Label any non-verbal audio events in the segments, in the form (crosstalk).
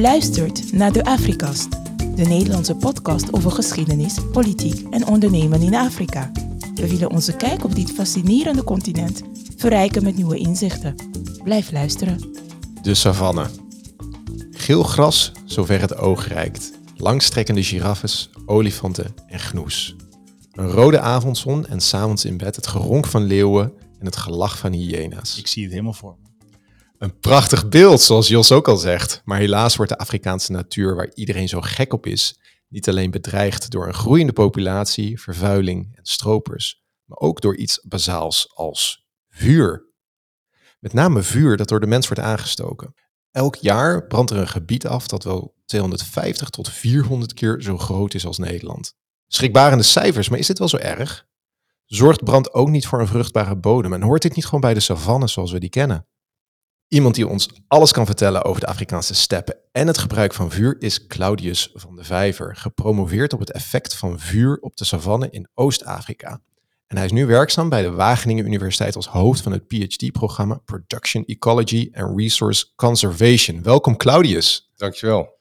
Luistert naar de Afrikast, de Nederlandse podcast over geschiedenis, politiek en ondernemen in Afrika. We willen onze kijk op dit fascinerende continent verrijken met nieuwe inzichten. Blijf luisteren. De savanne. Geel gras zover het oog reikt. Langstrekkende giraffes, olifanten en gnoes. Een rode avondzon en s'avonds in bed het geronk van leeuwen en het gelach van hyena's. Ik zie het helemaal voor me. Een prachtig beeld, zoals Jos ook al zegt. Maar helaas wordt de Afrikaanse natuur, waar iedereen zo gek op is, niet alleen bedreigd door een groeiende populatie, vervuiling en stropers, maar ook door iets bazaals als vuur. Met name vuur dat door de mens wordt aangestoken. Elk jaar brandt er een gebied af dat wel 250 tot 400 keer zo groot is als Nederland. Schrikbarende cijfers, maar is dit wel zo erg? Zorgt brand ook niet voor een vruchtbare bodem en hoort dit niet gewoon bij de savanne zoals we die kennen? Iemand die ons alles kan vertellen over de Afrikaanse steppen en het gebruik van vuur is Claudius van de Vijver, gepromoveerd op het effect van vuur op de savanne in Oost-Afrika. En hij is nu werkzaam bij de Wageningen Universiteit als hoofd van het PhD-programma Production Ecology and Resource Conservation. Welkom Claudius. Dankjewel.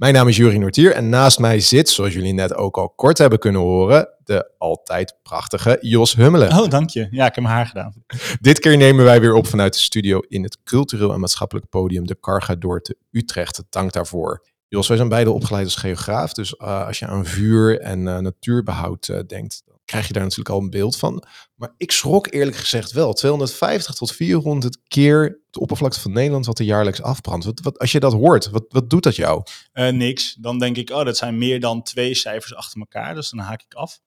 Mijn naam is Jurie Nortier en naast mij zit, zoals jullie net ook al kort hebben kunnen horen, de altijd prachtige Jos Hummelen. Oh, dank je. Ja, ik heb mijn haar gedaan. Dit keer nemen wij weer op vanuit de studio in het cultureel en maatschappelijk podium de Carga door te Utrecht. Dank daarvoor. Jos, wij zijn beide opgeleid als geograaf, dus uh, als je aan vuur en uh, natuurbehoud uh, denkt, dan krijg je daar natuurlijk al een beeld van. Maar ik schrok eerlijk gezegd wel. 250 tot 400 keer de oppervlakte van Nederland wat er jaarlijks afbrandt. Wat, als je dat hoort, wat, wat doet dat jou? niks. Dan denk ik, oh, dat zijn meer dan twee cijfers achter elkaar, dus dan haak ik af.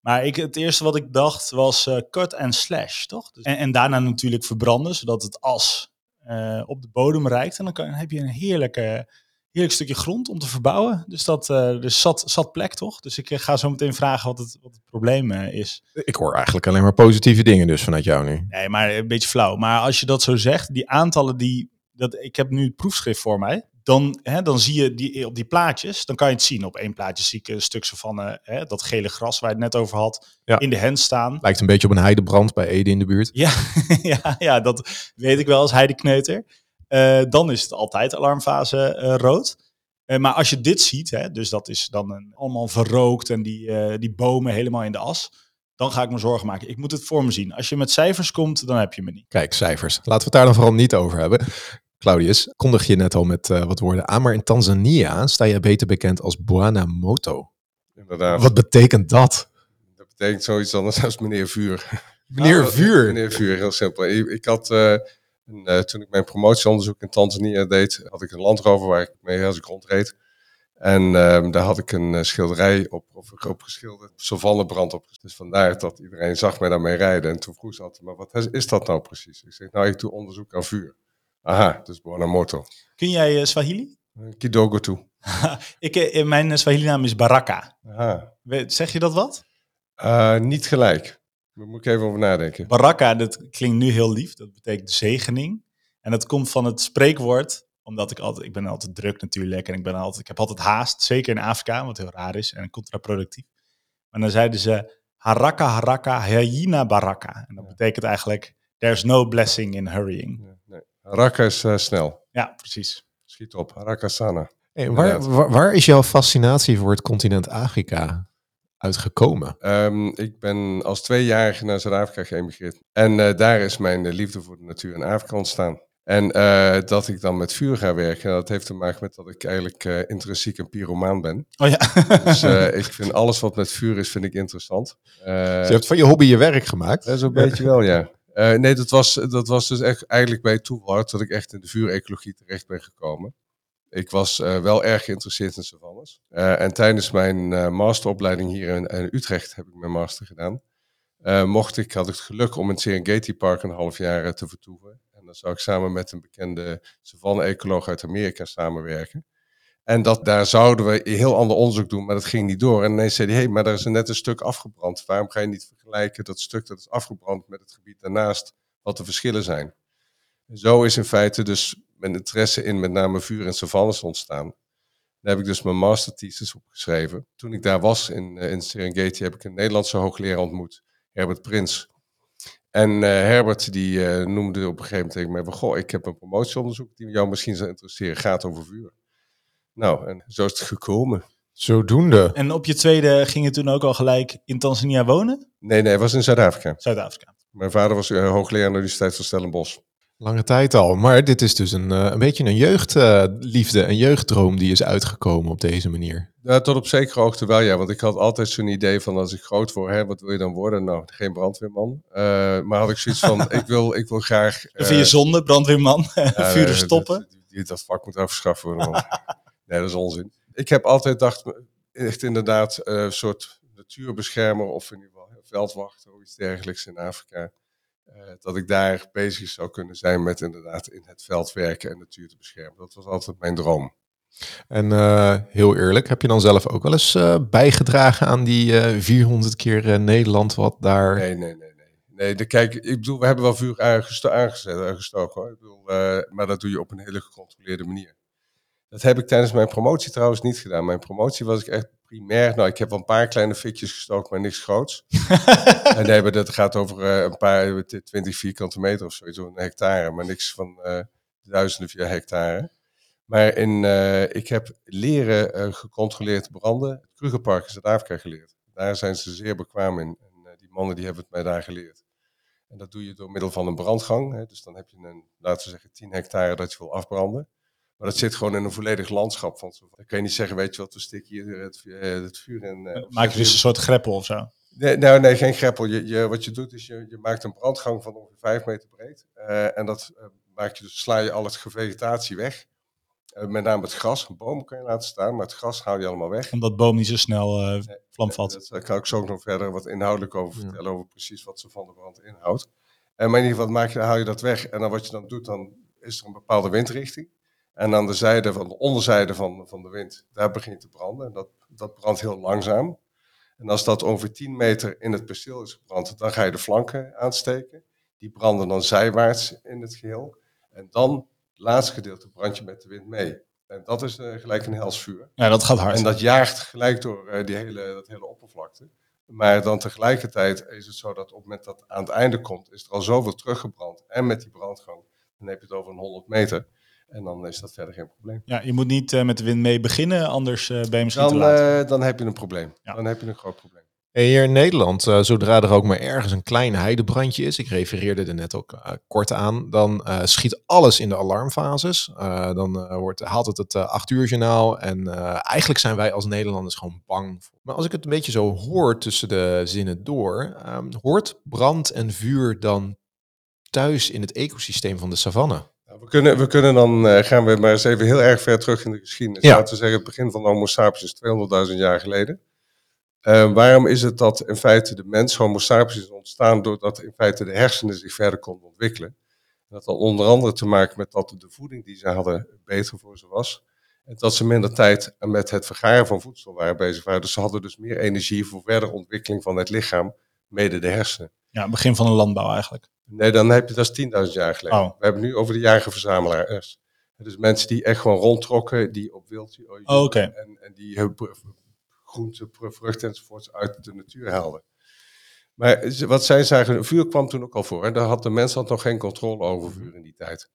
Maar ik, het eerste wat ik dacht was uh, cut en slash, toch? Dus, en, daarna natuurlijk verbranden, zodat het as uh, op de bodem reikt. En dan, kan, heb je een heerlijke, heerlijk stukje grond om te verbouwen. Dus dat uh, dus zat, zat plek, toch? Dus ik ga zo meteen vragen wat het, wat het probleem is. Ik hoor eigenlijk alleen maar positieve dingen dus vanuit jou nu. Nee, maar een beetje flauw. Maar als je dat zo zegt, die aantallen die... Dat, ik heb nu het proefschrift voor mij dan, hè, dan zie je die, op die plaatjes, dan kan je het zien. Op één plaatje zie ik een stuk van uh, dat gele gras waar je het net over had, ja. in de hand staan. Lijkt een beetje op een heidebrand bij Ede in de buurt. Ja, (laughs) ja, ja dat weet ik wel als heidekneuter. Uh, dan is het altijd alarmfase uh, rood. maar als je dit ziet, hè, dus dat is dan een, allemaal verrookt en die, die bomen helemaal in de as dan ga ik me zorgen maken. Ik moet het voor me zien. Als je met cijfers komt, dan heb je me niet. Kijk, cijfers. Laten we het daar dan vooral niet over hebben. Claudius, kondig je net al met uh, wat woorden aan, maar in Tanzania sta je beter bekend als Bwana Moto. Inderdaad. Wat betekent dat? Dat betekent zoiets anders als meneer Vuur. Meneer Ah, (laughs) Vuur? Meneer Vuur, heel simpel. Ik, ik had, een, uh, toen ik mijn promotieonderzoek in Tanzania deed, had ik een landrover waar ik mee als ik rondreed. En um, daar had ik een schilderij op, op, op geschilderd, savannebrand op. Dus vandaar dat iedereen zag mij daarmee rijden. En toen vroeg ze altijd, maar wat is dat nou precies? Ik zeg, nou, ik doe onderzoek aan vuur. Aha, dus Buonamoto. Kun jij uh, Swahili? Kidogo toe. (laughs) ik, mijn Swahili-naam is Baraka. Aha. Zeg je dat wat? Uh, niet gelijk. Daar moet ik even over nadenken. Baraka, dat klinkt nu heel lief. Dat betekent zegening. En dat komt van het spreekwoord, omdat ik altijd, ik ben altijd druk natuurlijk. En ik, ben altijd, ik heb altijd haast, zeker in Afrika, wat heel raar is en contraproductief. Maar dan zeiden ze, haraka, haraka, hyena baraka. En dat ja. betekent eigenlijk, there's no blessing in hurrying. Ja, nee. Haraka is uh, snel. Ja, precies. Schiet op. Haraka sana. Hey, waar, waar, waar, is jouw fascinatie voor het continent Afrika uitgekomen? Um, ik ben als tweejarige naar Zuid-Afrika geëmigreerd. En uh, daar is mijn uh, liefde voor de natuur in Afrika ontstaan. En uh, dat ik dan met vuur ga werken, dat heeft te maken met dat ik eigenlijk intrinsiek een pyromaan ben. Oh ja. dus (laughs) ik vind alles wat met vuur is, vind ik interessant. dus je hebt van je hobby je werk gemaakt? Zo'n beetje wel, ja. Nee, dat was, dat was dus echt eigenlijk bij toeval dat ik echt in de vuurecologie terecht ben gekomen. Ik was uh, wel erg geïnteresseerd in savannes. Uh, en tijdens mijn masteropleiding hier in, in, Utrecht heb ik mijn master gedaan. mocht ik, had ik het geluk om in het Serengeti Park een half jaar te vertoeven. En dan zou ik samen met een bekende savanne-ecoloog uit Amerika samenwerken. En dat, daar zouden we heel ander onderzoek doen, maar dat ging niet door. En ineens zei hij, hé, hey, maar er is net een stuk afgebrand. Waarom ga je niet vergelijken dat stuk dat is afgebrand met het gebied daarnaast, wat de verschillen zijn? En zo is in feite dus mijn interesse in met name vuur en savannes ontstaan. Daar heb ik dus mijn masterthesis opgeschreven. Toen ik daar was in, in Serengeti heb ik een Nederlandse hoogleraar ontmoet, Herbert Prins. En uh, Herbert die uh, noemde op een gegeven moment tegen mij, goh, ik heb een promotieonderzoek die jou misschien zou interesseren, gaat over vuur. Nou, en zo is het gekomen. Zodoende. En op je tweede ging je toen ook al gelijk in Tanzania wonen? Nee, nee, het was in Zuid-Afrika. Zuid-Afrika. Mijn vader was uh, hoogleraar aan de Universiteit van Stellenbosch. Lange tijd al. Maar dit is dus een, uh, een beetje een jeugdliefde, uh, een jeugddroom die is uitgekomen op deze manier. Ja, tot op zekere hoogte wel, ja. Want ik had altijd zo'n idee van als ik groot word, hè, wat wil je dan worden? Nou, geen brandweerman. Uh, maar had ik zoiets van, (laughs) ik, wil, ik wil graag... Uh, Vind je zonde, brandweerman? (laughs) Vuren stoppen? Dat, dat, dat, vak moet afgeschaft worden. Want, (laughs) nee, dat is onzin. Ik heb altijd gedacht, echt inderdaad, een soort natuurbeschermer of in ieder geval veldwachter of iets dergelijks in Afrika. Uh, dat ik daar bezig zou kunnen zijn met inderdaad in het veld werken en natuur te beschermen. Dat was altijd mijn droom. En uh, heel eerlijk, heb je dan zelf ook wel eens uh, bijgedragen aan die 400 keer Nederland wat daar... Nee, nee, nee. nee. nee de, kijk, ik bedoel, we hebben wel vuur aangezet, aangestoken hoor. Ik bedoel, maar dat doe je op een hele gecontroleerde manier. Dat heb ik tijdens mijn promotie trouwens niet gedaan. Mijn promotie was ik echt primair. Nou, ik heb wel een paar kleine fikjes gestoken, maar niks groots. (laughs) en nee, maar dat gaat over uh, een paar 20 vierkante meter of zoiets, een hectare, maar niks van uh, duizenden via hectare. Maar in, uh, ik heb leren gecontroleerd branden. Het Krugerpark in Zuid-Afrika geleerd. Daar zijn ze zeer bekwaam in. En die mannen die hebben het mij daar geleerd. En dat doe je door middel van een brandgang. Hè. Dus dan heb je een, laten we zeggen, 10 hectare dat je wil afbranden. Maar dat zit gewoon in een volledig landschap. Van. Dan kan je niet zeggen, weet je wat, we stikken hier het, het vuur in. Uh, Maak je dus een soort greppel of zo? Nee, nou, nee geen greppel. Je, je, wat je doet is, je, je maakt een brandgang van ongeveer 5 meter breed. Uh, en dat uh, maak je dus, sla je al het vegetatie weg. met name het gras. Een boom kan je laten staan, maar het gras haal je allemaal weg. Omdat boom niet zo snel nee, vlam vat. Daar kan ik zo ook nog verder wat inhoudelijk over vertellen, ja. over precies wat ze van de brand inhoudt. En maar in ieder geval maak je, haal je dat weg. En dan wat je dan doet, dan is er een bepaalde windrichting. En aan de zijde van de onderzijde van, van de wind, daar begint te branden. En dat, dat brandt heel langzaam. En als dat ongeveer 10 meter in het perceel is gebrand, dan ga je de flanken aansteken. Die branden dan zijwaarts in het geheel. En dan, het laatste gedeelte, brand je met de wind mee. En dat is uh, gelijk een helsvuur. Ja, dat gaat hard. En dat jaagt gelijk door uh, die hele, dat hele oppervlakte. Maar dan tegelijkertijd is het zo dat op het moment dat het aan het einde komt, is er al zoveel teruggebrand. En met die brandgang, dan heb je het over een 100 meter. En dan is dat verder geen probleem. Ja, je moet niet uh, met de wind mee beginnen, anders uh, ben je misschien dan, te laat. Uh, dan heb je een probleem. Ja. Dan heb je een groot probleem. Hey, hier in Nederland, zodra er ook maar ergens een klein heidebrandje is, ik refereerde er net ook kort aan, dan schiet alles in de alarmfases. dan wordt, haalt het het acht uur journaal en eigenlijk zijn wij als Nederlanders gewoon bang. Voor. Maar als ik het een beetje zo hoor tussen de zinnen door, um, hoort brand en vuur dan thuis in het ecosysteem van de savanne? Nou, we, kunnen, we kunnen dan, uh, gaan we maar eens even heel erg ver terug in de geschiedenis. Ja. Laten we zeggen, het begin van Homo sapiens 200.000 jaar geleden. Uh, waarom is het dat in feite de mens, Homo sapiens, is ontstaan doordat in feite de hersenen zich verder konden ontwikkelen? Dat had onder andere te maken met dat de voeding die ze hadden beter voor ze was. En dat ze minder tijd met het vergaren van voedsel waren bezig waren. Dus ze hadden dus meer energie voor verdere ontwikkeling van het lichaam, mede de hersenen. Ja, begin van de landbouw eigenlijk. Nee, dan heb je dat is 10.000 jaar geleden. Oh. We hebben nu over de jagerverzamelaars. Dus mensen die echt gewoon rondtrokken, die op wild oh, okay. en, en die groenten, vruchten enzovoorts uit de natuur haalden. Maar wat zij zagen, vuur kwam toen ook al voor. En daar had de mens had nog geen controle over vuur in die tijd.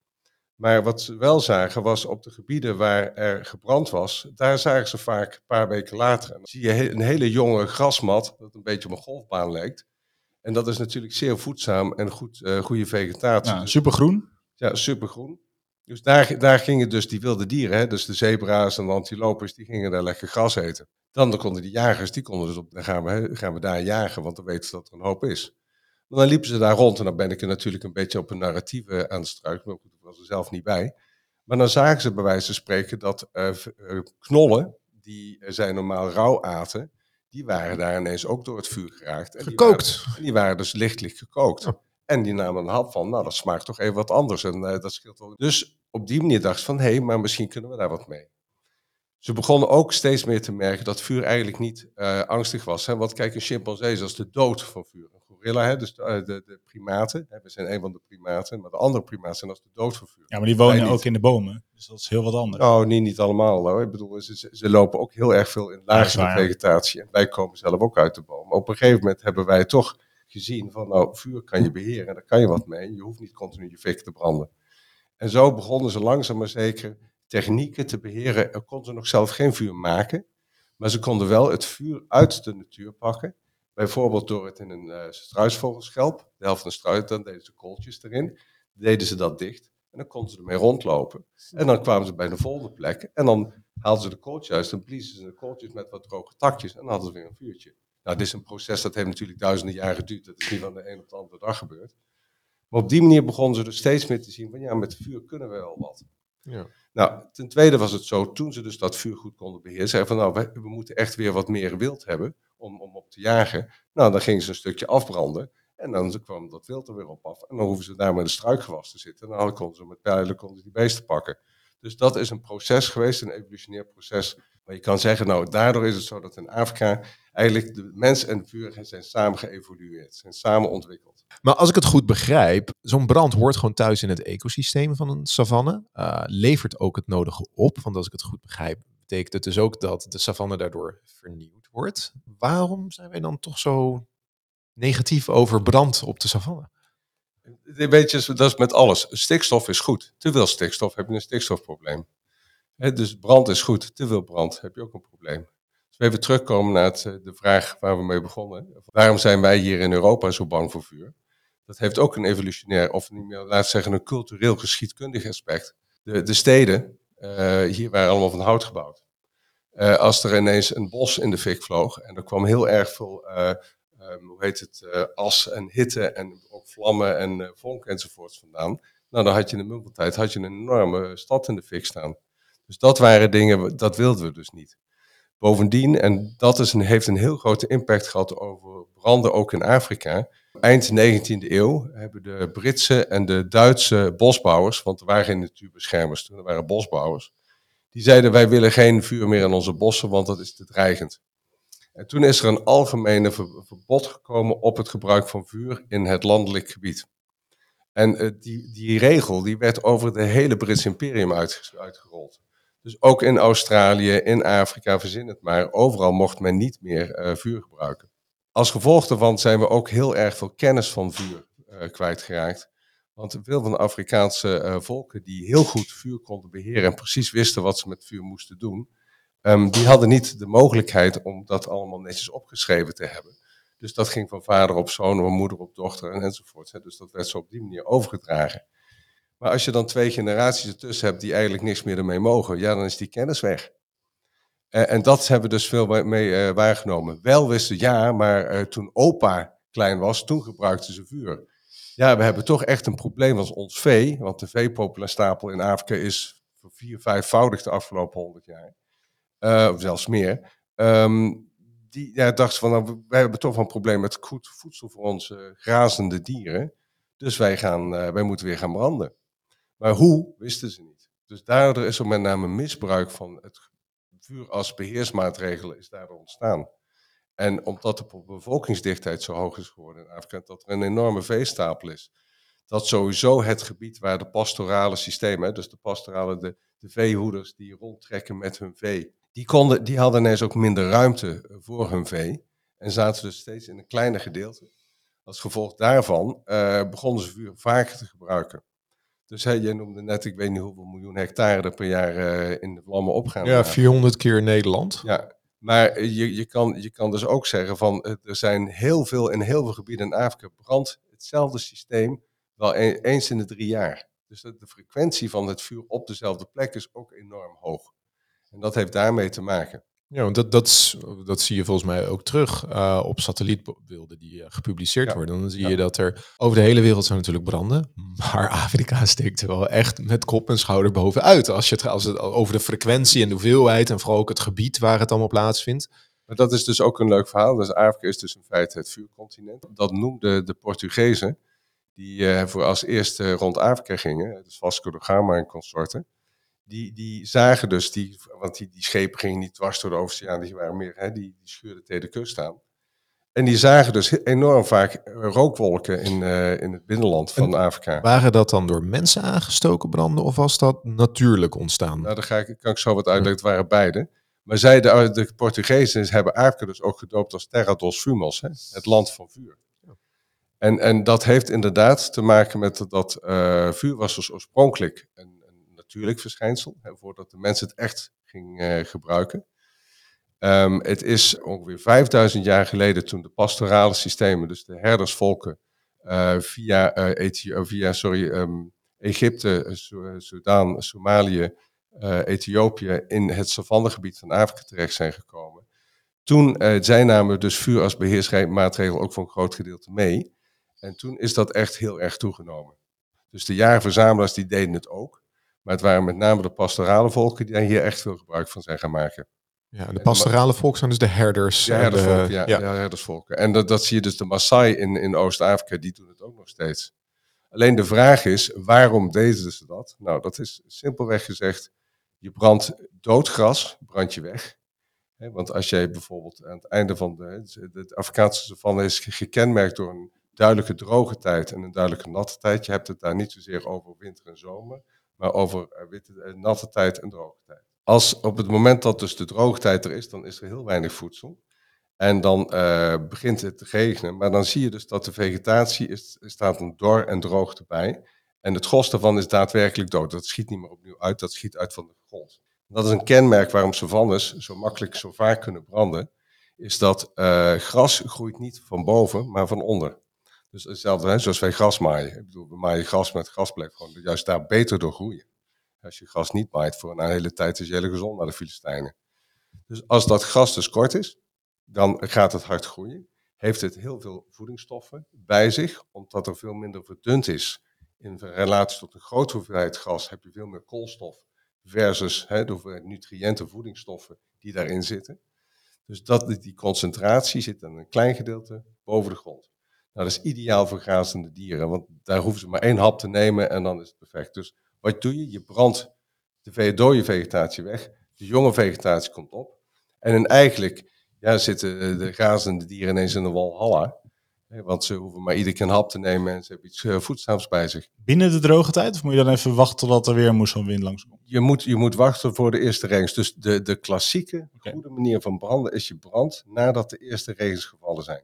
Maar wat ze wel zagen was op de gebieden waar er gebrand was, daar zagen ze vaak een paar weken later. En dan zie je een hele jonge grasmat, dat een beetje op een golfbaan lijkt. En dat is natuurlijk zeer voedzaam en goed, uh, goede vegetatie. Ja, supergroen. Ja, supergroen. Dus daar, daar gingen dus die wilde dieren, hè, dus de zebra's en de antilopes, die gingen daar lekker gras eten. Dan, dan konden die jagers, die konden dus op, dan gaan we, gaan we daar jagen, want dan weten ze dat er een hoop is. Maar dan liepen ze daar rond en dan ben ik er natuurlijk een beetje op een narratieve aan het struiken, maar goed, ik was er zelf niet bij. Maar dan zagen ze bij wijze van spreken dat uh, uh, knollen, die zij normaal rauw aten, die waren daar ineens ook door het vuur geraakt. En gekookt. Die waren, die waren dus lichtelijk gekookt. Oh. En die namen een hap van, nou dat smaakt toch even wat anders. En uh, dat scheelt wel. Dus op die manier dacht ze van, hé, hey, maar misschien kunnen we daar wat mee. Ze begonnen ook steeds meer te merken dat vuur eigenlijk niet uh, angstig was. Hè? Want kijk, een chimpansee is als de dood van vuur. Gorilla, hè? dus de, uh, de, de primaten, hè? we zijn een van de primaten, maar de andere primaten zijn als de dood van vuur. Ja, maar die wonen ook in de bomen, dus dat is heel wat anders. Nou, niet, niet allemaal. Hoor. Ik bedoel, ze, ze lopen ook heel erg veel in ja, vegetatie. En wij komen zelf ook uit de boom. Op een gegeven moment hebben wij toch gezien van, nou, vuur kan je beheren en daar kan je wat mee. Je hoeft niet continu je fik te branden. En zo begonnen ze langzaam maar zeker technieken te beheren, er konden ze nog zelf geen vuur maken. Maar ze konden wel het vuur uit de natuur pakken. Bijvoorbeeld door het in een uh, struisvogelschelp, de helft van de struis, dan deden ze kooltjes erin. Deden ze dat dicht en dan konden ze ermee rondlopen. En dan kwamen ze bij de volgende plek en dan haalden ze de kooltjes uit. Dan bliezen ze de kooltjes met wat droge takjes en dan hadden ze weer een vuurtje. Nou, dit is een proces dat heeft natuurlijk duizenden jaren geduurd. Dat is niet van de een op de andere dag gebeurd. Maar op die manier begonnen ze dus steeds meer te zien van ja, met vuur kunnen we wel wat. Ja. Nou, ten tweede was het zo, toen ze dus dat vuur goed konden beheersen, van nou, we, we, moeten echt weer wat meer wild hebben om, om op te jagen. Nou, dan gingen ze een stukje afbranden en dan kwam dat wild er weer op af. En dan hoeven ze daar met een struikgewas te zitten. En dan konden ze met pijlen konden ze die beesten pakken. Dus dat is een proces geweest, een evolutionair proces. Maar je kan zeggen, nou, daardoor is het zo dat in Afrika eigenlijk de mens en de vuur zijn samen geëvolueerd, zijn samen ontwikkeld. Maar als ik het goed begrijp, zo'n brand hoort gewoon thuis in het ecosysteem van een savanne. Uh, levert ook het nodige op, want als ik het goed begrijp, betekent het dus ook dat de savanne daardoor vernieuwd Waarom zijn wij dan toch zo negatief over brand op de savanne? Weet je, dat is met alles. Stikstof is goed. Te veel stikstof heb je een stikstofprobleem. dus brand is goed. Te veel brand heb je ook een probleem. Dus we even terugkomen naar het, eh, de vraag waar we mee begonnen. Waarom zijn wij hier in Europa zo bang voor vuur? Dat heeft ook een evolutionair, of niet meer, laat zeggen, een cultureel geschiedkundig aspect. De, de steden uh, hier waren allemaal van hout gebouwd. Uh, als er ineens een bos in de fik vloog en er kwam heel erg veel um, hoe heet het, uh, as en hitte en ook vlammen en uh, vonk enzovoorts vandaan. Nou, dan had je in de mumpeltijd had je een enorme stad in de fik staan. Dus dat waren dingen, dat wilden we dus niet. Bovendien, en dat is heeft een heel grote impact gehad over branden ook in Afrika. Eind 19e eeuw hebben de Britse en de Duitse bosbouwers, want er waren geen natuurbeschermers toen, er waren bosbouwers, die zeiden wij willen geen vuur meer in onze bossen, want dat is te dreigend. En toen is er een algemene verbod gekomen op het gebruik van vuur in het landelijk gebied. En uh, die, die regel die werd over het hele Britse imperium uitgerold. Dus ook in Australië, in Afrika, verzin het maar, overal mocht men niet meer uh, vuur gebruiken. Als gevolg daarvan zijn we ook heel erg veel kennis van vuur uh, kwijtgeraakt. Want veel van de Afrikaanse volken die heel goed vuur konden beheren en precies wisten wat ze met vuur moesten doen, Um, die hadden niet de mogelijkheid om dat allemaal netjes opgeschreven te hebben. Dus dat ging van vader op zoon, van moeder op dochter en enzovoort. Hè. Dus dat werd zo op die manier overgedragen. Maar als je dan twee generaties ertussen hebt die eigenlijk niks meer ermee mogen, ja, dan is die kennis weg. En dat hebben we dus veel mee uh, waargenomen. Wel wisten ja, maar uh, toen opa klein was, toen gebruikten ze vuur. Ja, we hebben toch echt een probleem als ons vee, want de veepopulaarstapel in Afrika is vier, vijfvoudig de afgelopen honderd jaar uh, of zelfs meer. Um, die ja, dachten van, nou, wij hebben toch wel een probleem met goed voedsel voor onze grazende dieren. Dus wij, gaan, uh, wij moeten weer gaan branden. Maar hoe, wisten ze niet. Dus daardoor is er met name misbruik van het vuur als beheersmaatregel is daardoor ontstaan. En omdat de bevolkingsdichtheid zo hoog is geworden in Afrika, dat er een enorme veestapel is. Dat sowieso het gebied waar de pastorale systemen, dus de pastorale, de, de veehoeders die rondtrekken met hun vee, die, konden, die hadden ineens ook minder ruimte voor hun vee. En zaten dus steeds in een kleiner gedeelte. Als gevolg daarvan uh, begonnen ze vuur vaker te gebruiken. Dus hey, jij noemde net, ik weet niet hoeveel miljoen hectare er per jaar uh, in de vlammen opgaan. Ja, 400 keer Nederland. Ja, maar je, je, kan, je kan dus ook zeggen van er zijn heel veel in heel veel gebieden in Afrika brand hetzelfde systeem wel e-, eens in de drie jaar. Dus de frequentie van het vuur op dezelfde plek is ook enorm hoog. En dat heeft daarmee te maken. Ja, want dat, dat, dat zie je volgens mij ook terug uh, op satellietbeelden die uh, gepubliceerd ja. worden. Dan zie ja. je dat er over de hele wereld zijn natuurlijk branden. (laughs) Maar Afrika steekt er wel echt met kop en schouder bovenuit. Als je het, als het over de frequentie en de hoeveelheid en vooral ook het gebied waar het allemaal plaatsvindt. Maar dat is dus ook een leuk verhaal. Dus Afrika is dus in feite het vuurcontinent. Dat noemden de Portugezen, die uh, voor als eerste rond Afrika gingen. Dus Vasco da Gama en consorten die, die zagen dus, die, want die, die schepen gingen niet dwars door de oceaan, die waren meer, hè, die, die schuurden tegen de kust aan. En die zagen dus enorm vaak eh, rookwolken in, uh, in het binnenland van en Afrika. Waren dat dan door mensen aangestoken branden of was dat natuurlijk ontstaan? Nou, daar ga ik, kan ik zo wat uitleggen. Het waren beide. Maar zij, de, de Portugezen, hebben Afrika dus ook gedoopt als Terra dos Fumos, hè? het land van vuur. En, en dat heeft inderdaad te maken met dat uh, vuur was dus oorspronkelijk een natuurlijk verschijnsel, hè, voordat de mens het echt ging eh, gebruiken. Ehm, het is ongeveer 5000 jaar geleden toen de pastorale systemen, dus de herdersvolken, uh, via, uh, via sorry, um, Egypte, Sudan, Somalië, Ethiopië in het savannegebied van Afrika terecht zijn gekomen. Toen zij namen dus vuur als beheersmaatregel ook voor een groot gedeelte mee. En toen is dat echt heel erg toegenomen. Dus de jaarverzamelaars die deden het ook. Maar het waren met name de pastorale volken die daar hier echt veel gebruik van zijn gaan maken. Ja, de pastorale volken zijn dus de herders. De herdersvolken, ja, ja. herdersvolken. En dat, dat zie je dus de Maasai in, in Oost-Afrika, die doen het ook nog steeds. Alleen de vraag is, waarom deden ze dat? Nou, dat is simpelweg gezegd, je brandt doodgras, brand je weg. want als jij bijvoorbeeld aan het einde van de, de Afrikaanse savanne is gekenmerkt door een duidelijke droge tijd en een duidelijke natte tijd. Je hebt het daar niet zozeer over winter en zomer, maar over eh, witte, eh, natte tijd en droge tijd. Als op het moment dat dus de droge tijd er is, dan is er heel weinig voedsel. En dan uh, begint het te regenen. Maar dan zie je dus dat de vegetatie is, staat een dor en droog erbij. En het gros daarvan is daadwerkelijk dood. Dat schiet niet meer opnieuw uit, dat schiet uit van de grond. Dat is een kenmerk waarom savannes zo makkelijk zo vaak kunnen branden. Is dat gras groeit niet van boven, maar van onder. Dus hetzelfde, hè, zoals wij gras maaien. Ik bedoel, we maaien gras met gras blijft gewoon juist daar beter door groeien. Als je gras niet maait voor een hele tijd, is je hele gezond naar de Filistijnen. Dus als dat gras dus kort is, dan gaat het hard groeien. Heeft het heel veel voedingsstoffen bij zich, omdat er veel minder verdund is. In relatie tot een grote hoeveelheid gras heb je veel meer koolstof versus hè, de hoeveelheid nutriënten, voedingsstoffen die daarin zitten. Dus dat, die concentratie zit dan een klein gedeelte boven de grond. Nou, dat is ideaal voor grazende dieren, want daar hoeven ze maar één hap te nemen en dan is het perfect. Dus wat doe je? Je brandt de dode vegetatie weg, de jonge vegetatie komt op. En dan eigenlijk ja, zitten de grazende dieren ineens in een walhalla. Want ze hoeven maar iedere keer een hap te nemen en ze hebben iets eh, voedzaams bij zich. Binnen de droge tijd? Of moet je dan even wachten totdat er weer een wind langskomt? Je moet, je moet wachten voor de eerste regens. Dus de, de klassieke goede manier van branden is je brand nadat de eerste regens gevallen zijn.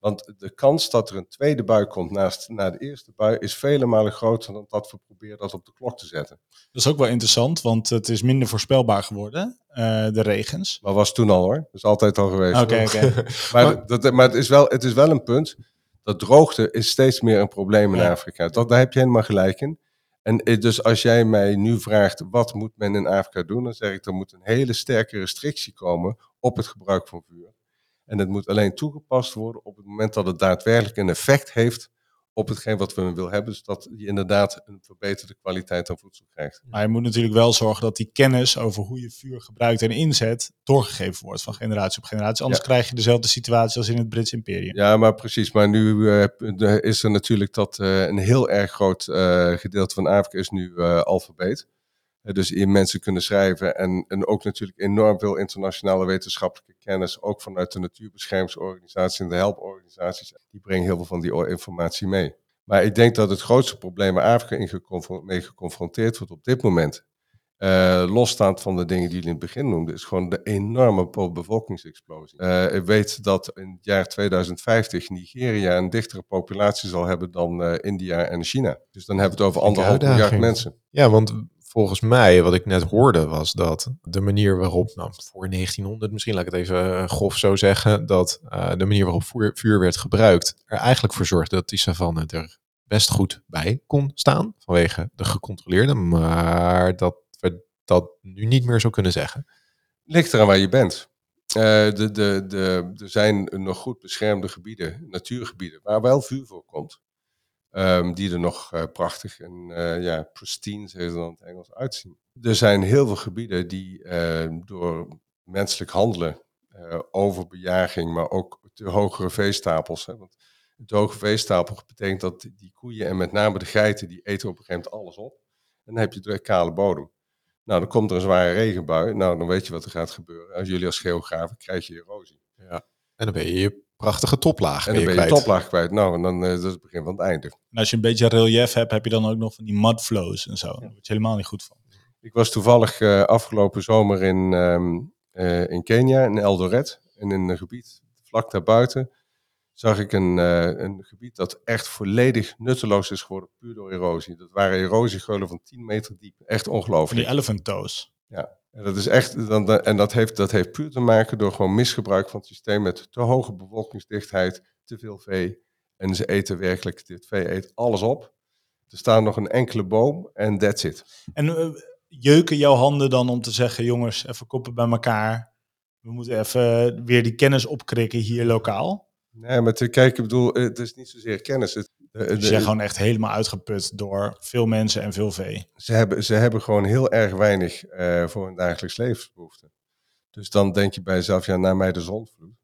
Want de kans dat er een tweede bui komt naast, na de eerste bui is vele malen groter dan dat we proberen dat op de klok te zetten. Dat is ook wel interessant, want het is minder voorspelbaar geworden, uh, de regens. Maar was toen al hoor, dat is altijd al geweest. Oké, (laughs) maar, dat, maar het, is wel, het is wel een punt, dat droogte is steeds meer een probleem in Afrika. Dat, daar heb je helemaal gelijk in. En eh, dus als jij mij nu vraagt, wat moet men in Afrika doen? Dan zeg ik, er moet een hele sterke restrictie komen op het gebruik van vuur. En het moet alleen toegepast worden op het moment dat het daadwerkelijk een effect heeft op hetgeen wat we willen hebben. Dus dat je inderdaad een verbeterde kwaliteit aan voedsel krijgt. Maar je moet natuurlijk wel zorgen dat die kennis over hoe je vuur gebruikt en inzet doorgegeven wordt van generatie op generatie. Anders krijg je dezelfde situatie als in het Brits Imperium. Ja, maar precies. Maar nu uh, is er natuurlijk dat uh, een heel erg groot uh, gedeelte van Afrika is nu alfabeet. Dus in mensen kunnen schrijven en, en ook natuurlijk enorm veel internationale wetenschappelijke kennis, ook vanuit de natuurbeschermingsorganisaties en de helporganisaties. Die brengen heel veel van die informatie mee. Maar ik denk dat het grootste probleem waar Afrika mee geconfronteerd wordt op dit moment, uh, losstaand van de dingen die jullie in het begin noemden, is gewoon de enorme bevolkingsexplosie. Uh, ik weet dat in het jaar 2050 Nigeria een dichtere populatie zal hebben dan uh, India en China. Dus dan hebben we het over anderhalf miljard mensen. Ja, want volgens mij, wat ik net hoorde, was dat de manier waarop, nou, voor 1900 misschien, laat ik het even eh, grof zo zeggen, dat uh, de manier waarop vuur, werd gebruikt er eigenlijk voor zorgde dat die savanne er best goed bij kon staan, vanwege de gecontroleerde, maar dat we dat nu niet meer zo kunnen zeggen. Ligt eraan waar je bent. Uh, de, de, de, er zijn nog goed beschermde gebieden, natuurgebieden, waar wel vuur voorkomt. Um, die er nog uh, prachtig en uh, ja, pristine, ze dan in het Engels, uitzien. Er zijn heel veel gebieden die uh, door menselijk handelen, overbejaging, maar ook de hogere veestapels. Hè, want de hoge veestapel betekent dat die koeien en met name de geiten, die eten op een gegeven moment alles op. En dan heb je de kale bodem. Nou, dan komt er een zware regenbui. Nou, dan weet je wat er gaat gebeuren. Als jullie als geografen krijg je erosie. Ja. En dan ben je je prachtige toplaag. En dan ben je, je toplaag kwijt. Nou, en dan uh, dat is het begin van het einde. En als je een beetje relief hebt, heb je dan ook nog van die mudflows en zo. Daar word je helemaal niet goed van. Ik was toevallig uh, afgelopen zomer in, um, uh, in Kenia, in Eldoret. En in een gebied vlak daarbuiten. zag ik een, uh, een gebied dat echt volledig nutteloos is geworden, puur door erosie. Dat waren erosiegeulen van 10 meter diep. Echt ongelooflijk. Die elephant toes. Ja, en dat is echt, dan, en dat heeft, dat heeft puur te maken door gewoon misgebruik van het systeem met te hoge bevolkingsdichtheid, te veel vee. En ze eten werkelijk, dit vee eet alles op. Er staat nog een enkele boom en that's it. En uh, jeuken jouw handen dan om te zeggen, jongens, even koppen bij elkaar. We moeten even weer die kennis opkrikken hier lokaal. Nee, maar te kijken, ik bedoel, het is niet zozeer kennis. Het, ze zijn gewoon echt helemaal uitgeput door veel mensen en veel vee. Ze hebben, ze hebben gewoon heel erg weinig uh, voor hun dagelijks levensbehoeften. Dus dan denk je bij jezelf, ja, naar mij de zondvloed.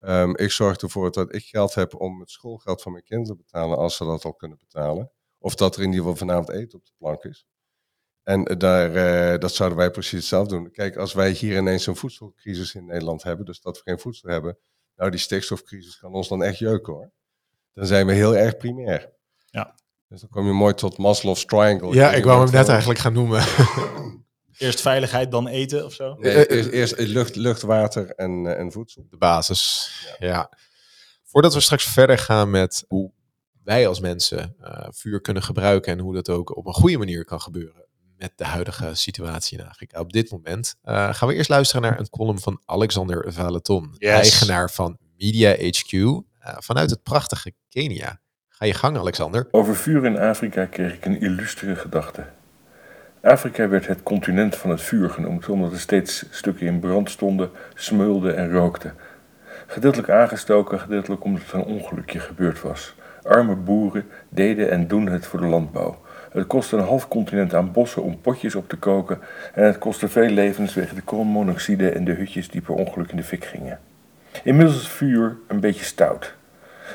Um, ik zorg ervoor dat ik geld heb om het schoolgeld van mijn kinderen te betalen, als ze dat al kunnen betalen. Of dat er in ieder geval vanavond eten op de plank is. En daar, uh, dat zouden wij precies hetzelfde doen. Kijk, als wij hier ineens een voedselcrisis in Nederland hebben, dus dat we geen voedsel hebben, nou, die stikstofcrisis kan ons dan echt jeuken hoor. Dan zijn we heel erg primair. Ja. Dus dan kom je mooi tot Maslow's Triangle. Ja, ik wou hem net eigenlijk gaan noemen. (laughs) Eerst veiligheid, dan eten of zo? Nee, eerst, eerst lucht, lucht, water en, en voedsel. De basis, ja. ja. Voordat we straks verder gaan met hoe wij als mensen uh, vuur kunnen gebruiken en hoe dat ook op een goede manier kan gebeuren met de huidige situatie in Afrika op dit moment, uh, gaan we eerst luisteren naar een column van Alexander Valeton, yes. eigenaar van Media HQ vanuit het prachtige Kenia. Ga je gang, Alexander. Over vuur in Afrika kreeg ik een illustere gedachte. Afrika werd het continent van het vuur genoemd, omdat er steeds stukken in brand stonden, smeulden en rookten. Gedeeltelijk aangestoken, gedeeltelijk omdat er een ongelukje gebeurd was. Arme boeren deden en doen het voor de landbouw. Het kostte een half continent aan bossen om potjes op te koken en het kostte veel levens wegen de koolmonoxide en de hutjes die per ongeluk in de fik gingen. Inmiddels is vuur een beetje stout.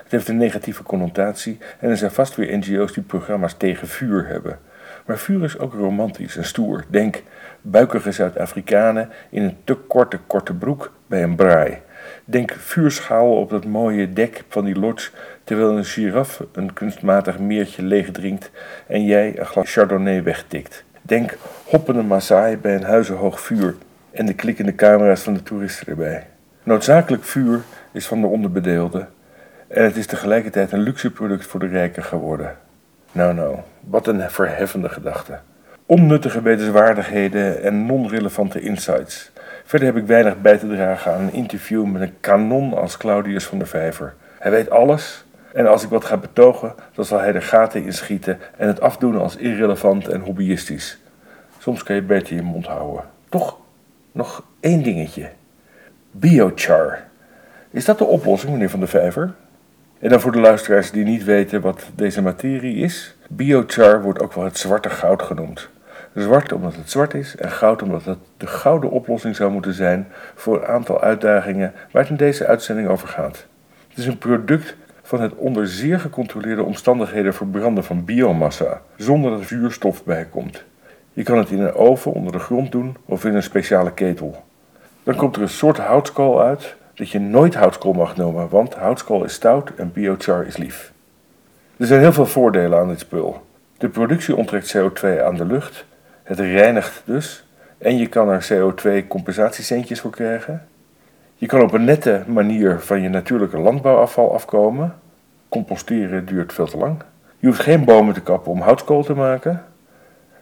Het heeft een negatieve connotatie en er zijn vast weer NGO's die programma's tegen vuur hebben. Maar vuur is ook romantisch en stoer. Denk buikige Zuid-Afrikanen in een te korte korte broek bij een braai. Denk vuurschaal op dat mooie dek van die lodge terwijl een giraf een kunstmatig meertje leeg drinkt en jij een glas chardonnay wegtikt. Denk hoppende Maasai bij een huizenhoog vuur en de klikkende camera's van de toeristen erbij. Noodzakelijk vuur is van de onderbedeelden en het is tegelijkertijd een luxe product voor de rijken geworden. Nou nou, wat een verheffende gedachte. Onnuttige wetenswaardigheden en non-relevante insights. Verder heb ik weinig bij te dragen aan een interview met een kanon als Claudius van der Vijver. Hij weet alles en als ik wat ga betogen, dan zal hij er gaten in schieten en het afdoen als irrelevant en hobbyistisch. Soms kan je beter je mond houden. Toch nog één dingetje. Biochar. Is dat de oplossing, meneer Van der Vijver? En dan voor de luisteraars die niet weten wat deze materie is. Biochar wordt ook wel het zwarte goud genoemd. Zwart omdat het zwart is en goud omdat het de gouden oplossing zou moeten zijn voor een aantal uitdagingen waar het in deze uitzending over gaat. Het is een product van het onder zeer gecontroleerde omstandigheden verbranden van biomassa, zonder dat er vuurstof bij komt. Je kan het in een oven onder de grond doen of in een speciale ketel. Dan komt er een soort houtskool uit dat je nooit houtskool mag noemen, want houtskool is stout en biochar is lief. Er zijn heel veel voordelen aan dit spul. De productie onttrekt CO2 aan de lucht, het reinigt dus en je kan er CO2-compensatiecentjes voor krijgen. Je kan op een nette manier van je natuurlijke landbouwafval afkomen. Composteren duurt veel te lang. Je hoeft geen bomen te kappen om houtskool te maken.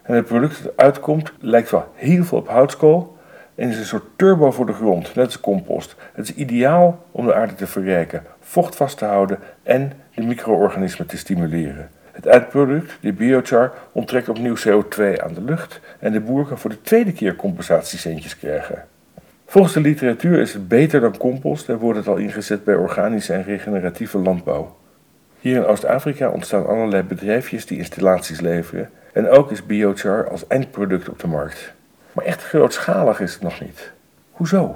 En het product dat uitkomt lijkt wel heel veel op houtskool en is een soort turbo voor de grond, net als compost. Het is ideaal om de aarde te verrijken, vocht vast te houden en de micro-organismen te stimuleren. Het eindproduct, de biochar, onttrekt opnieuw CO2 aan de lucht en de boer kan voor de tweede keer compensatiecentjes krijgen. Volgens de literatuur is het beter dan compost en wordt het al ingezet bij organische en regeneratieve landbouw. Hier in Oost-Afrika ontstaan allerlei bedrijfjes die installaties leveren en ook is biochar als eindproduct op de markt. Maar echt grootschalig is het nog niet. Hoezo?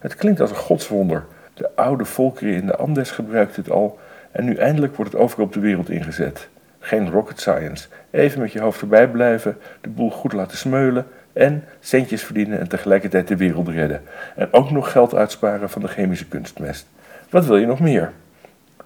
Het klinkt als een godswonder. De oude volkeren in de Andes gebruikten het al en nu eindelijk wordt het overal op de wereld ingezet. Geen rocket science. Even met je hoofd erbij blijven, de boel goed laten smeulen en centjes verdienen en tegelijkertijd de wereld redden. En ook nog geld uitsparen van de chemische kunstmest. Wat wil je nog meer?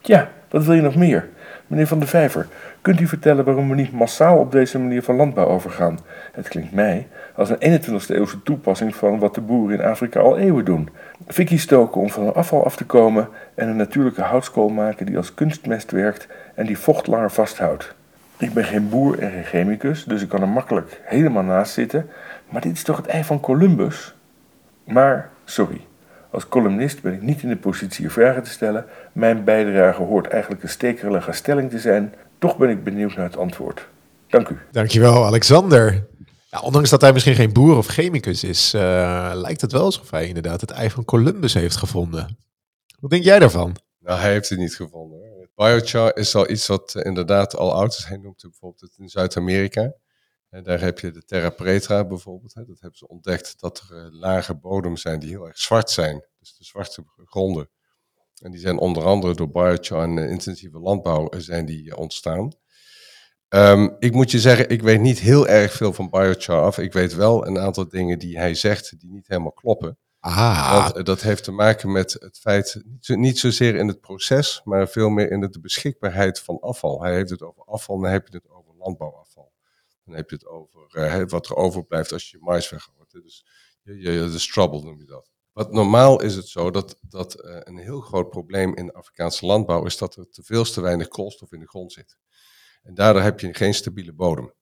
Ja, Wat wil je nog meer? Meneer Van de Vijver, kunt u vertellen waarom we niet massaal op deze manier van landbouw overgaan? Het klinkt mij als een 21e eeuwse toepassing van wat de boeren in Afrika al eeuwen doen. Fikkie stoken om van afval af te komen en een natuurlijke houtskool maken die als kunstmest werkt en die vocht langer vasthoudt. Ik ben geen boer en geen chemicus, dus ik kan er makkelijk helemaal naast zitten. Maar dit is toch het ei van Columbus? Maar, sorry, als columnist ben ik niet in de positie vragen te stellen. Mijn bijdrage hoort eigenlijk een stekelige stelling te zijn. Toch ben ik benieuwd naar het antwoord. Dank u. Dankjewel, Alexander. Ja, ondanks dat hij misschien geen boer of chemicus is, uh, lijkt het wel alsof hij inderdaad het ei van Columbus heeft gevonden. Wat denk jij daarvan? Nou, hij heeft het niet gevonden. Biochar is al iets wat uh, inderdaad al oud is. Hij noemt bijvoorbeeld in Zuid-Amerika. En daar heb je de Terra Preta bijvoorbeeld. Hè. Dat hebben ze ontdekt dat er uh, lage bodems zijn die heel erg zwart zijn. Dus de zwarte gronden. En die zijn onder andere door biochar en intensieve landbouw zijn die ontstaan. Um, ik moet je zeggen, ik weet niet heel erg veel van biochar af. Ik weet wel een aantal dingen die hij zegt die niet helemaal kloppen. Want uh, dat heeft te maken met het feit, niet, zo, niet zozeer in het proces, maar veel meer in de beschikbaarheid van afval. Hij heeft het over afval, dan heb je het over landbouwafval. Dan heb je het over uh, wat er overblijft als je mais weggooit. Dus de struggle noem je dat. Wat normaal is het zo dat, dat uh, een heel groot probleem in de Afrikaanse landbouw is dat er te veel te weinig koolstof in de grond zit. En daardoor heb je geen stabiele bodem.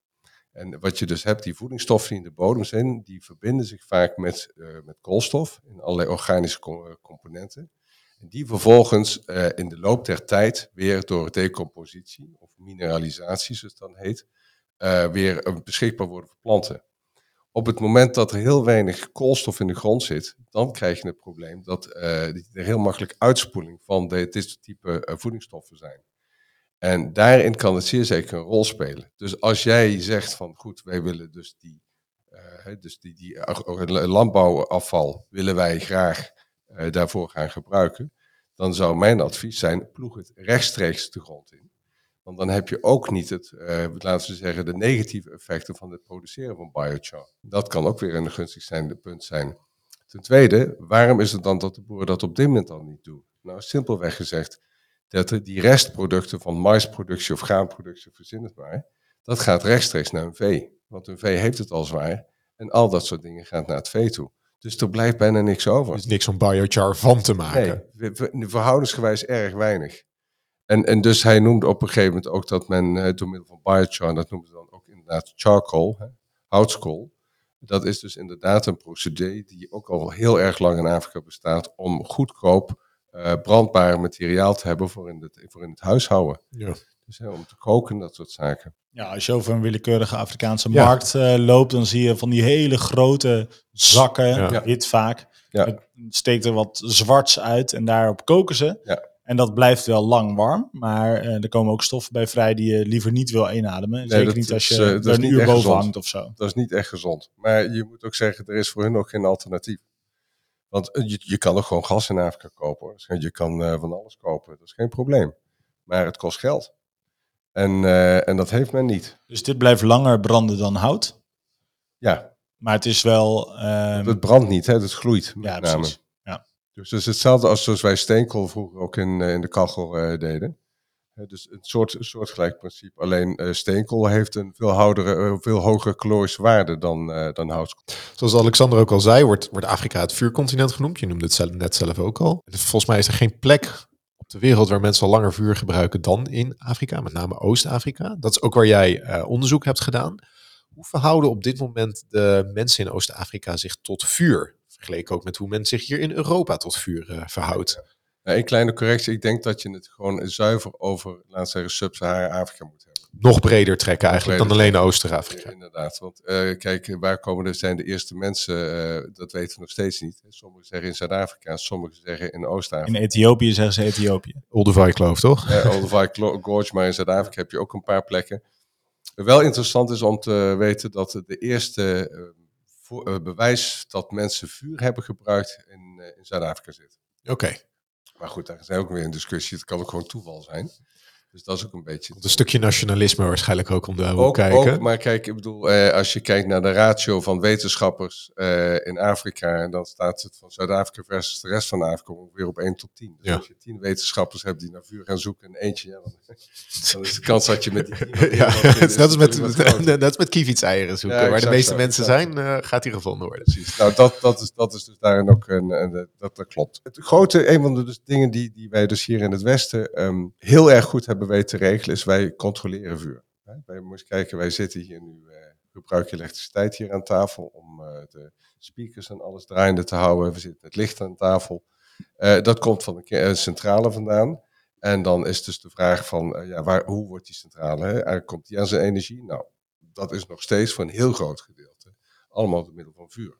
En wat je dus hebt, die voedingsstoffen die in de bodem zijn, die verbinden zich vaak met, uh, met koolstof in allerlei organische co componenten. En die vervolgens uh, in de loop der tijd weer door decompositie of mineralisatie, zoals het dan heet, weer beschikbaar worden voor planten. Op het moment dat er heel weinig koolstof in de grond zit, dan krijg je het probleem dat er heel makkelijk uitspoeling van de, dit type voedingsstoffen zijn. En daarin kan het zeer zeker een rol spelen. Dus als jij zegt van goed, wij willen dus die, uh, dus die, die landbouwafval willen wij graag uh, daarvoor gaan gebruiken, dan zou mijn advies zijn, ploeg het rechtstreeks de grond in. Want dan heb je ook niet het, uh, laten we zeggen, de negatieve effecten van het produceren van biochar. Dat kan ook weer een gunstig zijn, punt zijn. Ten tweede, waarom is het dan dat de boeren dat op dit moment dan niet doen? Nou, simpelweg gezegd, dat die restproducten van maisproductie of graanproductie, verzin het maar, dat gaat rechtstreeks naar een vee. Want een vee heeft het al zwaar en al dat soort dingen gaat naar het vee toe. Dus er blijft bijna niks over. Er is niks om biochar van te maken. Nee, verhoudensgewijs erg weinig. En, en dus hij noemde op een gegeven moment ook dat men uh, door middel van biochar, dat noemen ze dan ook inderdaad charcoal, hè, houtskool. Dat is dus inderdaad een procedure die ook al heel erg lang in Afrika bestaat om goedkoop uh, brandbaar materiaal te hebben voor in het, voor in het huishouden. Ja. Dus hè, om te koken, dat soort zaken. Ja, als je over een willekeurige Afrikaanse ja. markt uh, loopt, dan zie je van die hele grote zakken, ja. wit vaak. Ja. Het steekt er wat zwarts uit en daarop koken ze. Ja. En dat blijft wel lang warm, maar uh, er komen ook stoffen bij vrij die je liever niet wil inademen. Nee, Zeker dat niet als is, je uh, er is een niet uur echt boven gezond. hangt of zo. Dat is niet echt gezond. Maar je moet ook zeggen, er is voor hun ook geen alternatief. Want je, je kan ook gewoon gas in Afrika kopen. Hoor. Je kan uh, van alles kopen, dat is geen probleem. Maar het kost geld. En, uh, en dat heeft men niet. Dus dit blijft langer branden dan hout? Ja. Maar het is wel... Um... Het brandt niet, hè? het gloeit met ja, name. Precies. Ja. Dus het is hetzelfde als zoals wij steenkool vroeger ook in, in de kachel deden. Dus een soort, een soortgelijk principe. Alleen uh, steenkool heeft een veel, houdere, uh, veel hogere calorische waarde dan, uh, dan houtskool. Zoals Alexander ook al zei, wordt, wordt Afrika het vuurcontinent genoemd. Je noemde het zelf, net zelf ook al. Volgens mij is er geen plek op de wereld waar mensen al langer vuur gebruiken dan in Afrika, met name Oost-Afrika. Dat is ook waar jij onderzoek hebt gedaan. Hoe verhouden op dit moment de mensen in Oost-Afrika zich tot vuur? Vergeleken ook met hoe men zich hier in Europa tot vuur verhoudt. Nou, een kleine correctie. Ik denk dat je het gewoon zuiver over, laten we zeggen, Sub-Sahara-Afrika moet hebben. Nog breder trekken eigenlijk breder dan alleen Oost-Afrika. Inderdaad. Want uh, kijk, waar komen er zijn de eerste mensen? Uh, dat weten we nog steeds niet. Sommigen zeggen in Zuid-Afrika, sommigen zeggen in Oost-Afrika. In Ethiopië zeggen ze Ethiopië. Olduvai kloof, toch? Uh, Olduvai Gorge, maar in Zuid-Afrika heb je ook een paar plekken. Wel interessant is om te weten dat de eerste voor, bewijs dat mensen vuur hebben gebruikt in, in Zuid-Afrika zit. Oké. Okay. Maar goed, daar is ook weer een discussie. Het kan ook gewoon toeval zijn. Dus dat is ook een beetje... Een stukje nationalisme waarschijnlijk ook om de ook, kijken. ook, maar kijk, ik bedoel, eh, als je kijkt naar de ratio van wetenschappers eh, in Afrika, dan staat het van Zuid-Afrika versus de rest van Afrika ongeveer op 1 tot 10. Dus Ja. als je 10 wetenschappers hebt die naar vuur gaan zoeken en eentje, ja, dan, (laughs) dan is de kans dat je met die 10 (laughs) ja, het is net als met, groter. (laughs) net als met kievitseieren zoeken. Ja, Waar de meeste mensen exact. zijn, eh, gaat die gevonden worden. Precies. Nou, dat, dat, is, dat is dus daarin ook een, een- dat, dat klopt. Het grote, een van de dus dingen die, die wij dus hier in het Westen ehm, heel erg goed hebben weten te regelen, is wij controleren vuur. Wij moeten kijken, wij zitten hier nu, eh gebruiken elektriciteit hier aan tafel om eh, de speakers en alles draaiende te houden. We zitten met licht aan tafel. Eh, dat komt van een centrale vandaan. En dan is dus de vraag van, ja, waar, hoe wordt die centrale? Hè? Komt die aan zijn energie? Nou, dat is nog steeds voor een heel groot gedeelte allemaal door middel van vuur.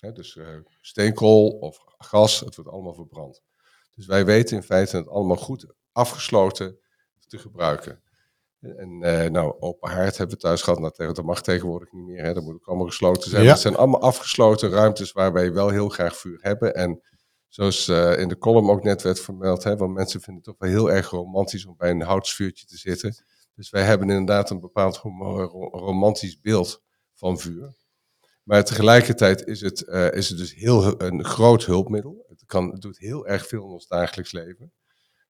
Hè, dus steenkool of gas, het wordt allemaal verbrand. Dus wij weten in feite het allemaal goed afgesloten te gebruiken. En eh, nou, open haard hebben we thuis gehad. Nou, tegen- dat mag tegenwoordig niet meer. Hè. Dat moet ook allemaal gesloten zijn. Ja. Het zijn allemaal afgesloten ruimtes waar wij wel heel graag vuur hebben. En zoals eh, in de column ook net werd vermeld, hè, want mensen vinden het toch wel heel erg romantisch om bij een houtsvuurtje te zitten. Dus wij hebben inderdaad een bepaald romantisch beeld van vuur. Maar tegelijkertijd is het, eh, is het dus heel een groot hulpmiddel. Het, kan, het doet heel erg veel in ons dagelijks leven.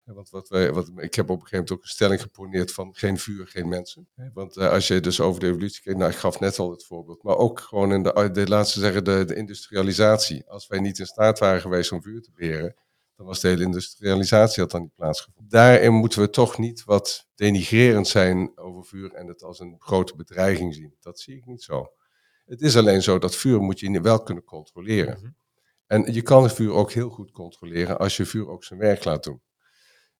Want wat wij, wat, ik heb op een gegeven moment ook een stelling geponeerd van geen vuur, geen mensen. Want eh, als je dus over de evolutie kijkt, nou ik gaf net al het voorbeeld, maar ook gewoon in de, de laten we zeggen, de, de industrialisatie. Als wij niet in staat waren geweest om vuur te beheren, dan was de hele industrialisatie had dan niet plaatsgevonden. Daarin moeten we toch niet wat denigrerend zijn over vuur en het als een grote bedreiging zien. Dat zie ik niet zo. Het is alleen zo dat vuur moet je wel kunnen controleren. En je kan het vuur ook heel goed controleren als je vuur ook zijn werk laat doen.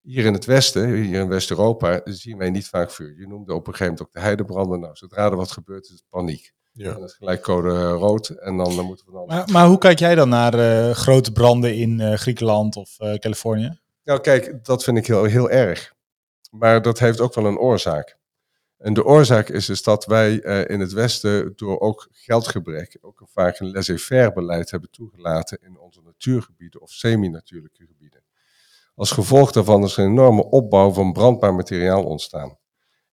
Hier in het Westen, hier in West-Europa, zien wij niet vaak vuur. Je noemde op een gegeven moment ook de heidebranden. Nou, zodra er wat gebeurt, is het paniek. Ja. En dat is gelijk code rood en dan, dan moeten we dan... Maar, maar hoe kijk jij dan naar eh, grote branden in eh, Griekenland of eh, Californië? Nou, kijk, dat vind ik heel, heel erg. Maar dat heeft ook wel een oorzaak. En de oorzaak is dus dat wij eh, in het Westen door ook geldgebrek ook een vaak een laissez-faire beleid hebben toegelaten in onze natuurgebieden of semi-natuurlijke gebieden. Als gevolg daarvan is een enorme opbouw van brandbaar materiaal ontstaan.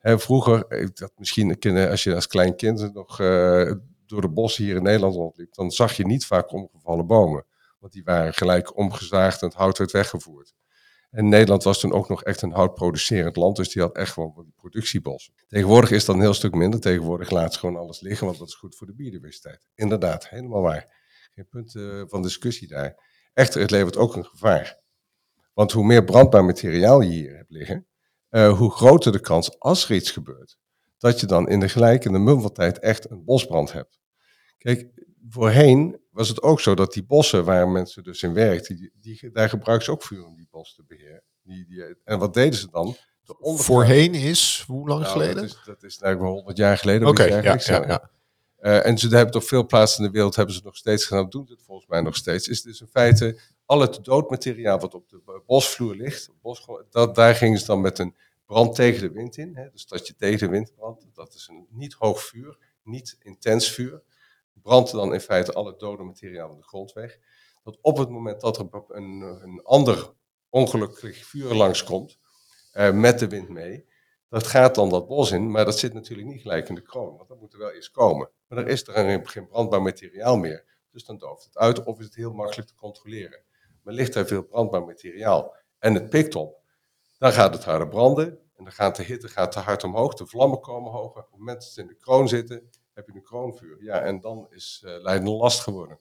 Vroeger, eh, dat misschien als je als klein kind nog eh, door de bossen hier in Nederland rondliep, dan zag je niet vaak omgevallen bomen. Want die waren gelijk omgezaagd en het hout werd weggevoerd. En Nederland was toen ook nog echt een houtproducerend land, dus die had echt gewoon productiebossen. Tegenwoordig is dat een heel stuk minder. Tegenwoordig laat ze gewoon alles liggen, want dat is goed voor de biodiversiteit. Inderdaad, helemaal waar. Geen punt eh, van discussie daar. Echter, het levert ook een gevaar. Want hoe meer brandbaar materiaal je hier hebt liggen, eh, hoe groter de kans, als er iets gebeurt, dat je dan in de gelijkende mum van tijd echt een bosbrand hebt. Kijk, voorheen was het ook zo dat die bossen waar mensen dus in werkten, die, die, daar gebruiken ze ook vuur om die bos te beheren. Die, die, en wat deden ze dan? De Voorheen is, hoe lang Nou, geleden? Dat is, dat is nou wel 100 jaar geleden. Oké, iets ja, ja, ja. Eh, en ze hebben het op veel plaatsen in de wereld hebben ze nog steeds gedaan, doen ze het volgens mij nog steeds. Is dus in feite al het doodmateriaal wat op de bo- bosvloer ligt, dat, daar gingen ze dan met een brand tegen de wind in. Hè, dus dat je tegen de wind brandt. Dat is een niet hoog vuur, niet intens vuur. Brandt dan in feite al het dode materiaal van de grond weg. Dat op het moment dat er een, een ander ongelukkig vuur langskomt, eh, met de wind mee, dat gaat dan dat bos in, maar dat zit natuurlijk niet gelijk in de kroon, want dat moet er wel eerst komen. Maar er is er geen brandbaar materiaal meer, dus dan dooft het uit of is het heel makkelijk te controleren. Ligt er veel brandbaar materiaal en het pikt op, dan gaat het harder branden en dan gaat de hitte gaat te hard omhoog, de vlammen komen hoger. Op het moment dat ze in de kroon zitten, heb je een kroonvuur. Ja, en dan is uh, last geworden.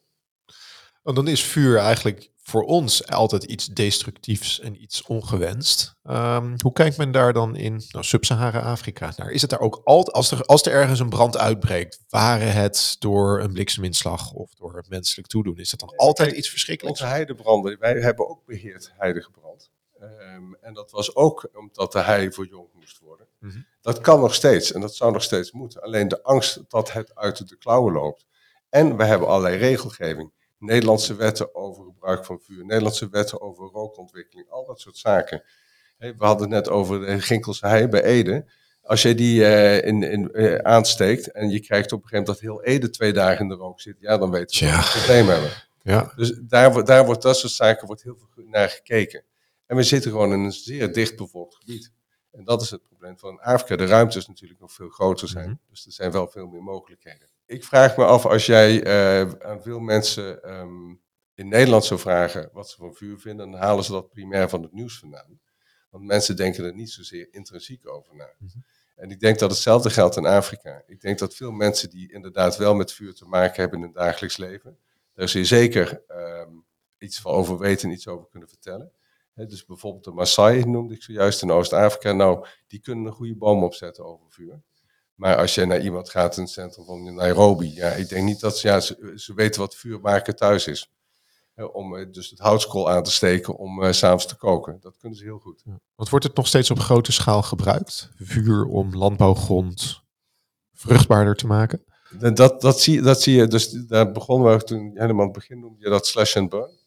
Want dan is vuur eigenlijk voor ons altijd iets destructiefs en iets ongewenst. Um, hoe kijkt men daar dan in nou, Sub-Sahara-Afrika naar? Is het daar ook altijd, als er, als er ergens een brand uitbreekt, waren het door een blikseminslag of door menselijk toedoen, is dat dan altijd iets verschrikkelijks? Onze heidebranden, wij hebben ook beheerd heidegebrand. Um, en dat was ook omdat de hei voor jong moest worden. Mm -hmm. Dat kan nog steeds en dat zou nog steeds moeten. Alleen de angst dat het uit de klauwen loopt. En we hebben allerlei regelgeving. Nederlandse wetten over gebruik van vuur, Nederlandse wetten over rookontwikkeling, al dat soort zaken. We hadden het net over de Ginkelse hei bij Ede. Als je die uh, in, in, uh, aansteekt en je krijgt op een gegeven moment dat heel Ede twee dagen in de rook zit, ja, dan weten we ja. dat we een probleem hebben. Ja. Dus daar, daar wordt dat soort zaken wordt heel veel naar gekeken. En we zitten gewoon in een zeer dicht bevolkt gebied. En dat is het probleem van Afrika. De ruimtes natuurlijk nog veel groter zijn. Mhm. Dus er zijn wel veel meer mogelijkheden. Ik vraag me af, als jij eh, aan veel mensen ehm, in Nederland zou vragen wat ze van vuur vinden, dan halen ze dat primair van het nieuws vandaan. Want mensen denken er niet zozeer intrinsiek over na. Mhm. En ik denk dat hetzelfde geldt in Afrika. Ik denk dat veel mensen die inderdaad wel met vuur te maken hebben in hun dagelijks leven, daar ze zeker ehm, iets van over weten en iets over kunnen vertellen. Dus bijvoorbeeld de Maasai noemde ik zojuist in Oost-Afrika. Nou, die kunnen een goede boom opzetten over vuur. Maar als je naar iemand gaat in het centrum van Nairobi, ja, ik denk niet dat ze, ja, ze, ze weten wat vuur maken thuis is. Om eh, dus het houtskool aan te steken om s s'avonds te koken. Dat kunnen ze heel goed. Want wordt het nog steeds op grote schaal gebruikt? Vuur om landbouwgrond vruchtbaarder te maken? En Dat, dat, zie, dat zie je, dus daar begonnen we toen helemaal aan het begin noemde je dat slash and burn.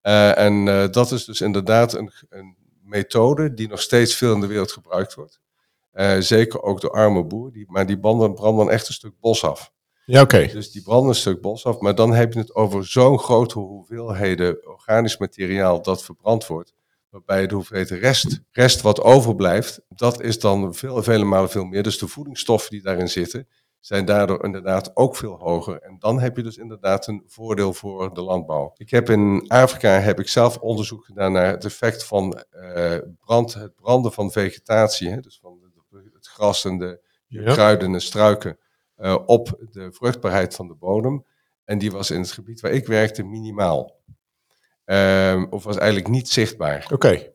Eh, en dat is dus inderdaad een, een methode die nog steeds veel in de wereld gebruikt wordt. Eh, zeker ook door arme boeren, die, maar die branden, branden dan echt een stuk bos af. Ja, oké. Dus die branden een stuk bos af, maar dan heb je het over zo'n grote hoeveelheden organisch materiaal dat verbrand wordt. Waarbij de hoeveelheid rest, rest wat overblijft, dat is dan veel, vele malen veel meer. Dus de voedingsstoffen die daarin zitten, zijn daardoor inderdaad ook veel hoger. En dan heb je dus inderdaad een voordeel voor de landbouw. Ik heb in Afrika heb ik zelf onderzoek gedaan naar het effect van eh, brand, het branden van vegetatie, hè, dus van de- gras en de Ja. kruiden en struiken, eh, op de vruchtbaarheid van de bodem. En die was in het gebied waar ik werkte minimaal. Ehm, of was eigenlijk niet zichtbaar. Oké.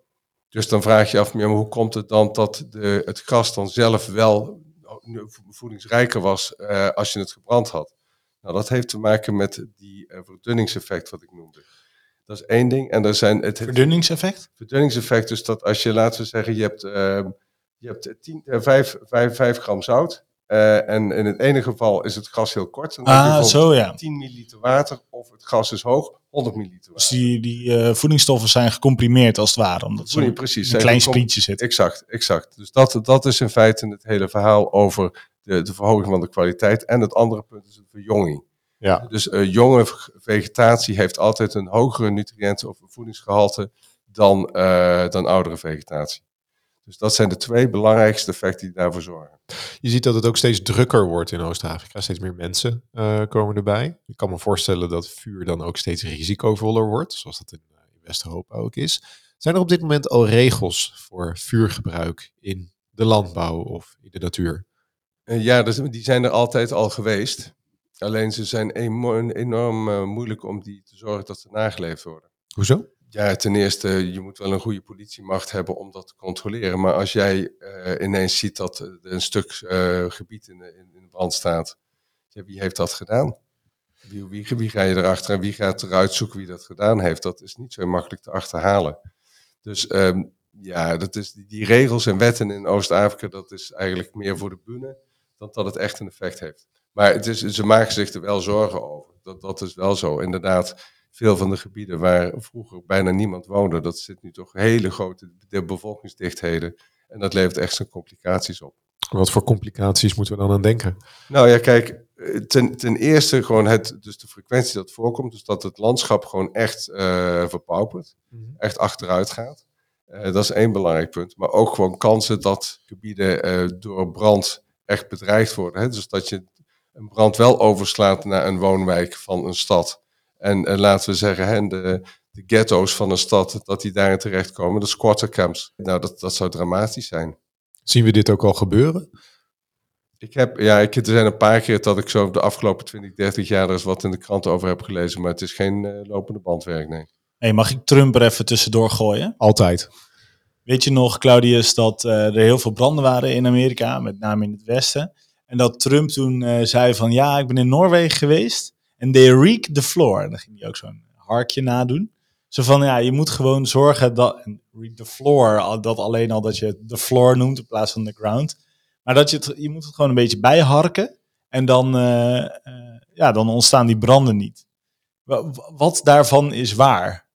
Dus dan vraag je af, maar hoe komt het dan dat de, het gras dan zelf wel voedingsrijker was eh, als je het gebrand had? Nou, dat heeft te maken met die eh, verdunningseffect wat ik noemde. Dat is één ding. En er zijn het Verdunningseffect? verdunningseffect is dat als je, laten we zeggen, je hebt, ehm, je hebt 10, eh, 5, 5, 5 gram zout. eh, en in het ene geval is het gras heel kort. Dan heb je Ah, zo ja. 10 milliliter water. Of het gas is hoog, 100 milliliter Dus die, die eh, voedingsstoffen zijn gecomprimeerd als het ware. Omdat ze precies. een klein sprietje zitten. Exact, exact. Dus dat, dat is in feite het hele verhaal over de, de verhoging van de kwaliteit. En het andere punt is de verjonging. Ja. Dus eh, jonge vegetatie heeft altijd een hogere nutriënten- of voedingsgehalte dan, eh, dan oudere vegetatie. Dus dat zijn de twee belangrijkste effecten die daarvoor zorgen. Je ziet dat het ook steeds drukker wordt in Oost-Afrika. Steeds meer mensen eh, komen erbij. Ik kan me voorstellen dat vuur dan ook steeds risicovoller wordt, zoals dat in, eh, in West-Europa ook is. Zijn er op dit moment al regels voor vuurgebruik in de landbouw of in de natuur? Eh, ja, dus die zijn er altijd al geweest. Alleen ze zijn enorm moeilijk om die te zorgen dat ze nageleefd worden. Hoezo? Ja, ten eerste, je moet wel een goede politiemacht hebben om dat te controleren. Maar als jij eh, ineens ziet dat er een stuk eh, gebied in, de- in, brand staat, wie heeft dat gedaan? Wie, wie, wie ga je erachter en wie gaat eruit zoeken wie dat gedaan heeft? Dat is niet zo makkelijk te achterhalen. Dus ehm, ja, dat is, die, die regels en wetten in Oost-Afrika, dat is eigenlijk meer voor de bühne dan dat het echt een effect heeft. Maar het is, ze maken zich er wel zorgen over. Dat, dat is wel zo. Inderdaad, veel van de gebieden waar vroeger bijna niemand woonde, dat zit nu toch hele grote de bevolkingsdichtheden. En dat levert echt zijn complicaties op. Wat voor complicaties moeten we dan aan denken? Nou ja, kijk, ten, ten eerste gewoon het, dus de frequentie dat voorkomt, dus dat het landschap gewoon echt eh, verpaupert, echt achteruit gaat. Eh, dat is één belangrijk punt. Maar ook gewoon kansen dat gebieden eh, door brand echt bedreigd worden. Hè? Dus dat je een brand wel overslaat naar een woonwijk van een stad. En eh, laten we zeggen, hè, de, de ghetto's van een stad, dat die daarin terechtkomen, de squattercamps. Nou, dat, dat zou dramatisch zijn. Zien we dit ook al gebeuren? Ik heb, ja, ik, er zijn een paar keer dat ik zo de afgelopen 20, 30 jaar er eens wat in de krant over heb gelezen, maar het is geen eh, lopende bandwerk, nee. Hey, mag ik Trump er even tussendoor gooien? Altijd. Weet je nog, Claudius, dat eh, er heel veel branden waren in Amerika, met name in het westen. En dat Trump toen eh, zei van, ja, ik ben in Noorwegen geweest. En they reek the floor. En dan ging hij ook zo'n harkje nadoen. Zo van, ja, je moet gewoon zorgen dat, reek the floor, dat alleen al dat je the floor noemt in plaats van the ground. Maar dat je het, je moet het gewoon een beetje bijharken. En dan, eh, eh, ja, dan ontstaan die branden niet. Wa- wa- Wat daarvan is waar?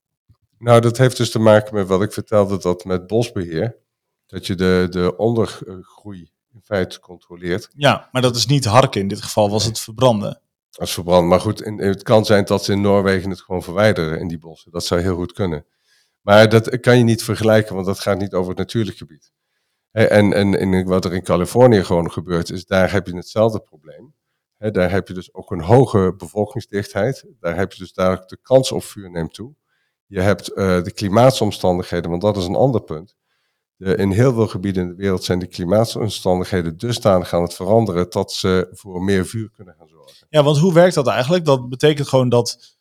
Nou, dat heeft dus te maken met wat ik vertelde, dat met bosbeheer, dat je de, de ondergroei in feite controleert Ja, maar dat is niet harken. In dit geval was het verbranden. Als verbrand. Maar goed, in, het kan zijn dat ze in Noorwegen het gewoon verwijderen in die bossen. Dat zou heel goed kunnen. Maar dat kan je niet vergelijken, want dat gaat niet over het natuurlijk gebied. En, en, en wat er in Californië gewoon gebeurt, is daar heb je hetzelfde probleem. daar heb je dus ook een hoge bevolkingsdichtheid. Daar heb je dus dadelijk de kans op vuur neemt toe. Je hebt uh, de klimaatsomstandigheden, want dat is een ander punt. De, in heel veel gebieden in de wereld zijn de klimaatsomstandigheden dusdanig aan het veranderen dat ze voor meer vuur kunnen gaan zorgen. Ja, want hoe werkt dat eigenlijk? Dat betekent gewoon dat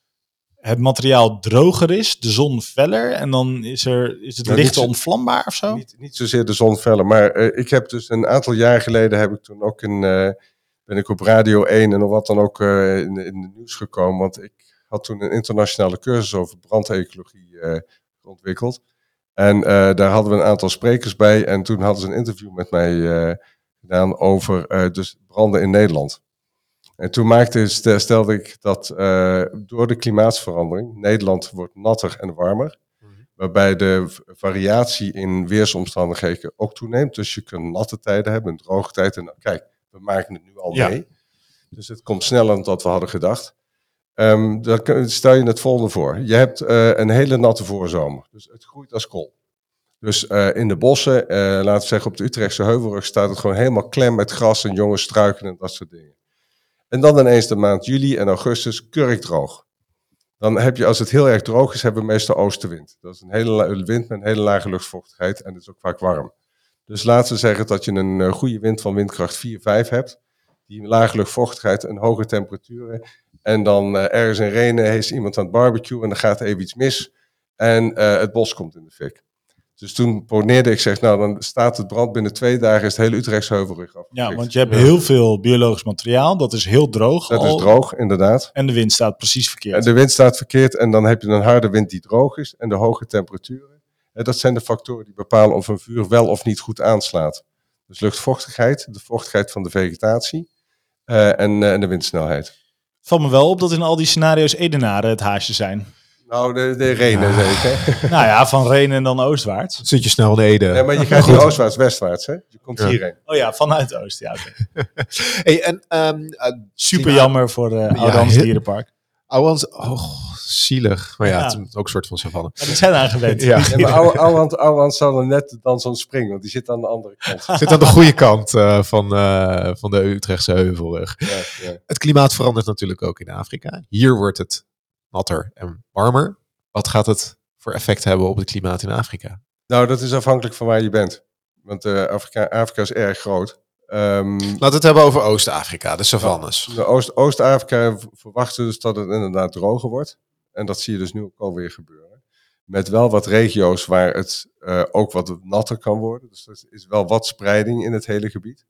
het materiaal droger is, de zon feller en dan is, er, is het nou, licht onvlambaar of zo? Niet, niet zozeer de zon feller, maar uh, ik heb dus een aantal jaar geleden heb ik toen ook een, uh, ben ik op Radio 1 en wat dan ook uh, in, in de nieuws gekomen, want ik had toen een internationale cursus over brandecologie ontwikkeld. En daar hadden we een aantal sprekers bij en toen hadden ze een interview met mij gedaan over dus branden in Nederland. En toen maakte, stelde ik dat door de klimaatsverandering Nederland wordt natter en warmer. Mhm. Waarbij de variatie in weersomstandigheden ook toeneemt. Dus je kunt natte tijden hebben, een droge tijd. En kijk, we maken het nu al mee. Dus het komt sneller dan dat we hadden gedacht. Um, dan stel je het volgende voor. Je hebt uh, een hele natte voorzomer. Dus het groeit als kool. Dus uh, in de bossen, uh, laten we zeggen op de Utrechtse Heuvelrug, staat het gewoon helemaal klem met gras en jonge struiken en dat soort dingen. En dan ineens de maand juli en augustus kurkdroog. Dan heb je, als het heel erg droog is, hebben we meestal oostenwind. Dat is een hele wind met een hele lage luchtvochtigheid en het is ook vaak warm. Dus laten we zeggen dat je een goede wind van windkracht 4, 5 hebt. Die lage luchtvochtigheid en hoge temperaturen. En dan uh, ergens in Renen heeft iemand aan het barbecue en dan gaat er even iets mis. En uh, het bos komt in de fik. Dus toen poneerde ik, zeg, nou dan staat het brand binnen twee dagen is het hele Utrechtse heuvelrug af. Ja, want je hebt heel veel biologisch materiaal, dat is heel droog. Dat is droog, inderdaad. En de wind staat precies verkeerd. En de wind staat verkeerd en dan heb je een harde wind die droog is en de hoge temperaturen. En dat zijn de factoren die bepalen of een vuur wel of niet goed aanslaat. Dus luchtvochtigheid, de vochtigheid van de vegetatie uh, en, uh, en de windsnelheid. Valt me wel op dat in al die scenario's Edenaren het haasje zijn. Nou, de, de Renen zeker. (laughs) nou ja, van Renen en dan oostwaarts. Zit je snel in Ede. Nee, maar je gaat niet oostwaarts, westwaarts, hè? Je komt ja. hierheen. Oh ja, vanuit Oost, ja. Okay. (laughs) hey, en, um, uh, Super jammer voor de uh, Oudans ja, Dierenpark. Oudans, oh, zielig. Maar ja, ja. het is ook een soort van savanne. Maar die zijn aangewend. Ja. ja maar zou er net dan zo'n springen, want die zit aan de andere kant. (laughs) Zit aan de goede kant uh, van, uh, van de Utrechtse heuvelrug. Ja, ja. Het klimaat verandert natuurlijk ook in Afrika. Hier wordt het natter en warmer. Wat gaat het voor effect hebben op het klimaat in Afrika? Nou, dat is afhankelijk van waar je bent. Want uh, Afrika, Afrika is erg groot. Um, Laten we het hebben over Oost-Afrika, de savannes. Nou, Oost, Oost-Afrika verwachten dus dat het inderdaad droger wordt. En dat zie je dus nu ook alweer gebeuren. Met wel wat regio's waar het uh, ook wat natter kan worden. Dus er is wel wat spreiding in het hele gebied.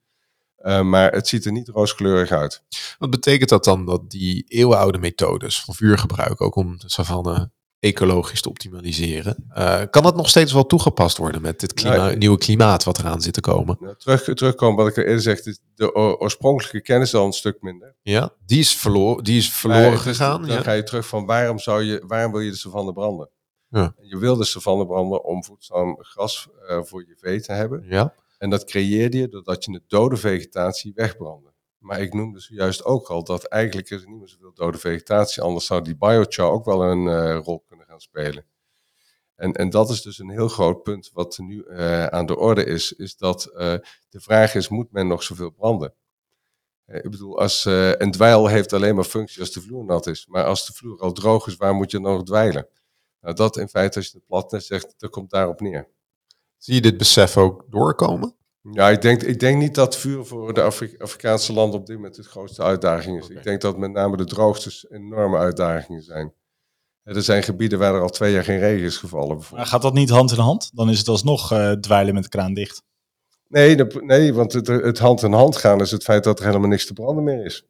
Uh, maar het ziet er niet rooskleurig uit. Wat betekent dat dan dat die eeuwenoude methodes van vuurgebruik, ook om de savanne ecologisch te optimaliseren. Uh, kan dat nog steeds wel toegepast worden met dit klima nieuwe klimaat wat eraan zit te komen? Nou, terug, terugkomen wat ik eerder zeg, de oorspronkelijke kennis al een stuk minder. Ja, die is, verloren, die is verloren gegaan. Dan ja. ga je terug van waarom, zou je, waarom wil je de savanne branden? Ja. Je wil de savanne branden om voedzaam gras uh, voor je vee te hebben. Ja. En dat creëerde je doordat je de dode vegetatie wegbrandde. Maar ik noemde zojuist ook al dat eigenlijk is er niet meer zoveel dode vegetatie. Anders zou die biochar ook wel een uh, rol kunnen gaan spelen. En, en dat is dus een heel groot punt wat nu uh, aan de orde is. Is dat uh, de vraag is, moet men nog zoveel branden? ik bedoel, als, een dweil heeft alleen maar functie als de vloer nat is. Maar als de vloer al droog is, waar moet je nog dweilen? Nou, dat in feite, als je het plat zegt, dat komt daarop neer. Zie je dit besef ook doorkomen? Ja, ik denk, ik denk niet dat vuur voor de Afri Afrikaanse landen op dit moment de grootste uitdaging is. Okay. Ik denk dat met name de droogtes enorme uitdagingen zijn. Er zijn gebieden waar er al twee jaar geen regen is gevallen. Maar gaat dat niet hand in hand? Dan is het alsnog uh, dweilen met de kraan dicht. Nee, de, nee want het, het, hand in hand gaan is het feit dat er helemaal niks te branden meer is.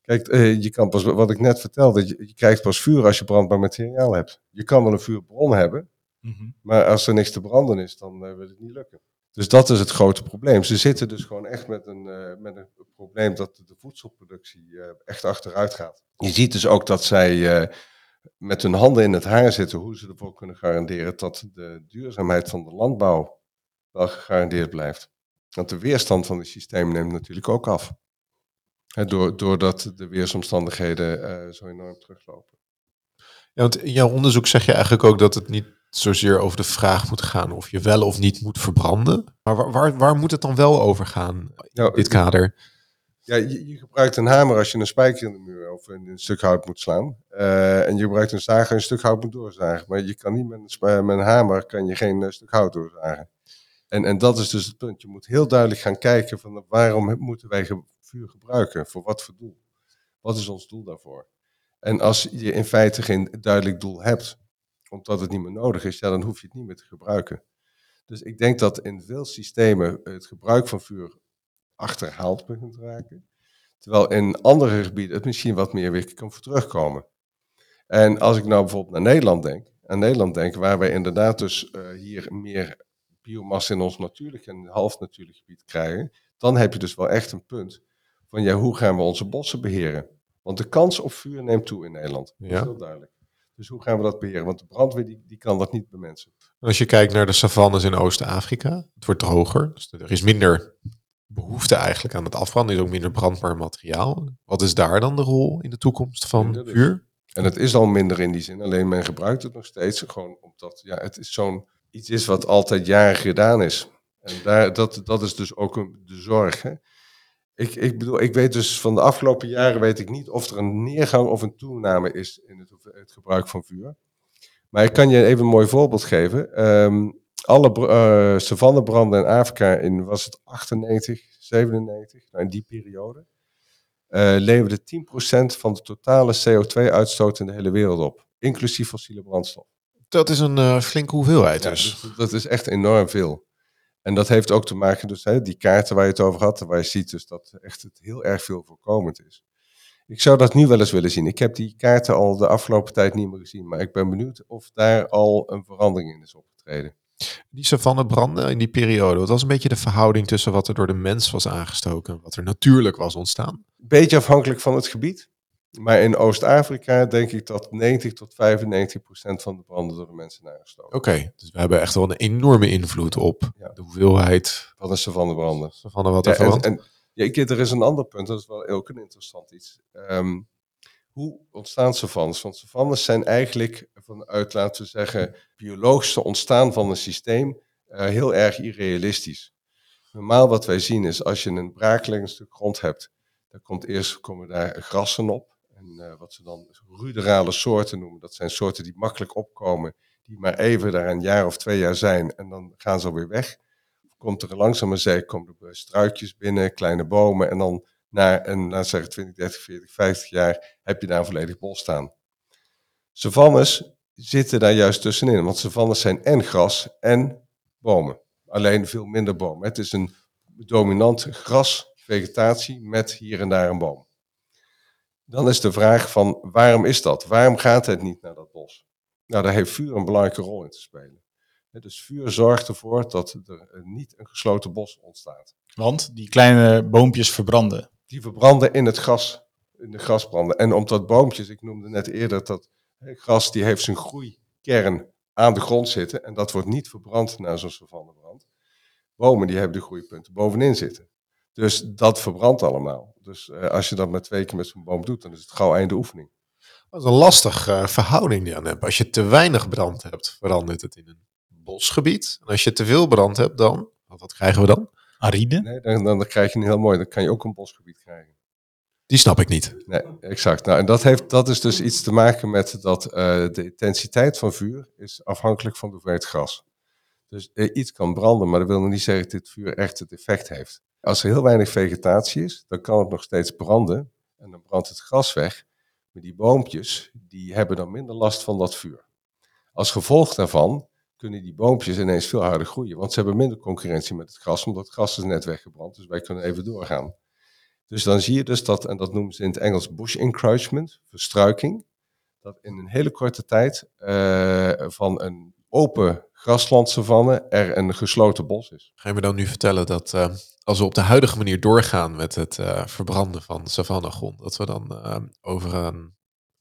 Kijk, uh, je kan pas, wat ik net vertelde, je, je, krijgt pas vuur als je brandbaar materiaal hebt. Je kan wel een vuurbron hebben, mm -hmm. maar als er niks te branden is, dan uh, wil het niet lukken. Dus dat is het grote probleem. Ze zitten dus gewoon echt met een, uh, met een probleem dat de voedselproductie echt achteruit gaat. Je ziet dus ook dat zij met hun handen in het haar zitten hoe ze ervoor kunnen garanderen dat de duurzaamheid van de landbouw wel gegarandeerd blijft. Want de weerstand van het systeem neemt natuurlijk ook af. He, doordat de weersomstandigheden zo enorm teruglopen. Ja, want in jouw onderzoek zeg je eigenlijk ook dat het niet zozeer over de vraag moet gaan of je wel of niet moet verbranden. Maar waar, waar, waar moet het dan wel over gaan Nou, in dit kader? Ja, je, je gebruikt een hamer als je een spijker in de muur of een stuk hout moet slaan. Eh, en je gebruikt een zager als je een stuk hout moet doorzagen. Maar je kan niet met een, spa- met een hamer kan je geen eh, stuk hout doorzagen. En, en dat is dus het punt. Je moet heel duidelijk gaan kijken van waarom moeten wij vuur gebruiken? Voor wat voor doel? Wat is ons doel daarvoor? En als je in feite geen duidelijk doel hebt, omdat het niet meer nodig is, ja, dan hoef je het niet meer te gebruiken. Dus ik denk dat in veel systemen het gebruik van vuur achterhaald begint te raken. Terwijl in andere gebieden het misschien wat meer weer kan voor terugkomen. En als ik nou bijvoorbeeld naar Nederland denk, aan Nederland denk, waar wij inderdaad dus eh, hier meer biomassa in ons natuurlijk en half natuurlijk gebied krijgen, dan heb je dus wel echt een punt van ja, hoe gaan we onze bossen beheren? Want de kans op vuur neemt toe in Nederland. Dat is Ja. heel duidelijk. Dus hoe gaan we dat beheren? Want de brandweer die, die kan dat niet bemensen. Als je kijkt naar de savannes in Oost-Afrika, het wordt droger. Dus er is minder behoefte eigenlijk aan het afbranden. Is ook minder brandbaar materiaal. Wat is daar dan de rol in de toekomst van dus. vuur? En het is al minder in die zin, alleen men gebruikt het nog steeds gewoon omdat ja, het is zo'n iets is wat altijd jaren gedaan is. En daar, dat, dat is dus ook een, de zorg. Hè? Ik, ik bedoel, ik weet dus van de afgelopen jaren weet ik niet of er een neergang of een toename is in het, het gebruik van vuur. Maar ik kan je even een mooi voorbeeld geven. Ehm, alle eh, savannebranden in Afrika in, was het 98, 97, nou in die periode, eh leverde 10% van de totale CO2-uitstoot in de hele wereld op. Inclusief fossiele brandstof. Dat is een eh, flinke hoeveelheid Ja, dus. dus dat is echt enorm veel. En dat heeft ook te maken, dus hè, die kaarten waar je het over had, waar je ziet dus dat echt het heel erg veel voorkomend is. Ik zou dat nu wel eens willen zien. Ik heb die kaarten al de afgelopen tijd niet meer gezien, maar ik ben benieuwd of daar al een verandering in is opgetreden. Die savannebranden in die periode, wat was een beetje de verhouding tussen wat er door de mens was aangestoken en wat er natuurlijk was ontstaan? Beetje afhankelijk van het gebied, maar in Oost-Afrika denk ik dat 90 tot 95 procent van de branden door de mensen zijn aangestoken. Oké, dus we hebben echt wel een enorme invloed op Ja. de hoeveelheid Van de savannebranden. savanne wat Ja, er en, verandert. en ja, ik, er is een ander punt, dat is wel ook een interessant iets. Ehm, hoe ontstaan savannes? Want savannes zijn eigenlijk vanuit, laten we zeggen, biologische ontstaan van een systeem eh, heel erg irrealistisch. Normaal wat wij zien is, als je een braakliggend stuk grond hebt, dan komt eerst komen daar grassen op. En eh, wat ze dan ruderale soorten noemen, dat zijn soorten die makkelijk opkomen, die maar even daar een jaar of twee jaar zijn en dan gaan ze alweer weg komt er langzaam maar komen er struikjes binnen, kleine bomen. En dan na, een, na zeg 20, 30, 40, 50 jaar heb je daar een volledig bos staan. Savannes zitten daar juist tussenin. Want savannes zijn en gras en bomen. Alleen veel minder bomen. Het is een dominant grasvegetatie met hier en daar een boom. Dan is de vraag van waarom is dat? Waarom gaat het niet naar dat bos? Nou, daar heeft vuur een belangrijke rol in te spelen. Dus vuur zorgt ervoor dat er niet een gesloten bos ontstaat. Want die kleine boompjes verbranden. Die verbranden in het gras, in de grasbranden. En omdat boompjes, ik noemde net eerder dat gras die heeft zijn groeikern aan de grond zitten en dat wordt niet verbrand na zo'n savannebrand. Bomen die hebben de groeipunten bovenin zitten. Dus dat verbrandt allemaal. Dus eh, als je dat met twee keer met zo'n boom doet, dan is het gauw einde oefening. Dat is een lastige eh, verhouding die je aan hebt. Als je te weinig brand hebt, verandert het in een bosgebied. En als je te veel brand hebt, dan, wat krijgen we dan? Aride. Nee, dan, dan, krijg je een heel mooi, dan kan je ook een bosgebied krijgen. Die snap ik niet. Nee, exact. Nou, en dat, heeft, dat is dus iets te maken met dat eh, de intensiteit van vuur is afhankelijk van de hoeveelheid gras. Dus eh, iets kan branden, maar dat wil nog niet zeggen dat dit vuur echt het effect heeft. Als er heel weinig vegetatie is, dan kan het nog steeds branden en dan brandt het gras weg. Maar die boompjes, die hebben dan minder last van dat vuur. Als gevolg daarvan kunnen die boompjes ineens veel harder groeien, want ze hebben minder concurrentie met het gras, omdat het gras is net weggebrand, dus wij kunnen even doorgaan. Dus dan zie je dus dat, en dat noemen ze in het Engels bush encroachment, verstruiking, dat in een hele korte tijd eh, van een open graslandsavanne er een gesloten bos is. Ga je me dan nu vertellen dat eh, als we op de huidige manier doorgaan met het eh, verbranden van savannegrond, dat we dan over een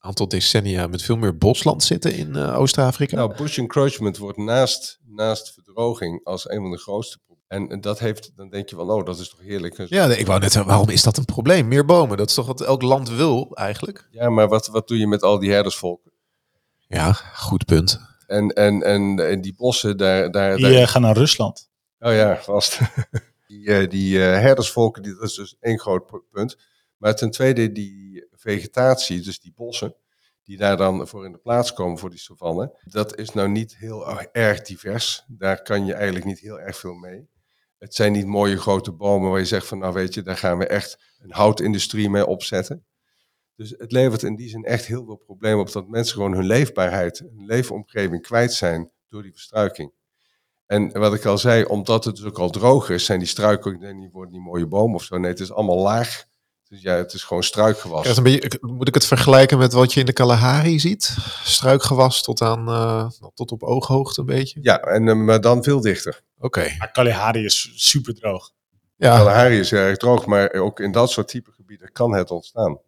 aantal decennia met veel meer bosland zitten in eh, Oost-Afrika? Nou, bush encroachment wordt naast, naast verdroging als een van de grootste problemen. En, en dat heeft, dan denk je van, oh, dat is toch heerlijk. ja, nee, ik wou net zeggen, waarom is dat een probleem? Meer bomen, dat is toch wat elk land wil eigenlijk? Ja, maar wat, wat doe je met al die herdersvolken? Ja, goed punt. En, en, en, en die bossen, daar... daar, Die daar- eh, gaan naar Rusland. Oh ja, vast. (laughs) die eh, die eh, herdersvolken, die, dat is dus één groot pu- punt. Maar ten tweede, die vegetatie, dus die bossen, die daar dan voor in de plaats komen voor die savanne, dat is nou niet heel erg divers. Daar kan je eigenlijk niet heel erg veel mee. Het zijn niet mooie grote bomen waar je zegt van, nou weet je, daar gaan we echt een houtindustrie mee opzetten. Dus het levert in die zin echt heel veel problemen op dat mensen gewoon hun leefbaarheid, hun leefomgeving kwijt zijn door die verstruiking. En wat ik al zei, omdat het dus ook al droog is, zijn die struiken die worden niet mooie bomen of zo. Nee, het is allemaal laag. Dus ja, het is gewoon struikgewas. Een beetje, moet ik het vergelijken met wat je in de Kalahari ziet? Struikgewas tot, aan, eh, tot op ooghoogte een beetje? Ja, en, eh, maar dan veel dichter. Oké. Maar Kalahari is super droog. Ja, Kalahari is erg droog, maar ook in dat soort type gebieden kan het ontstaan.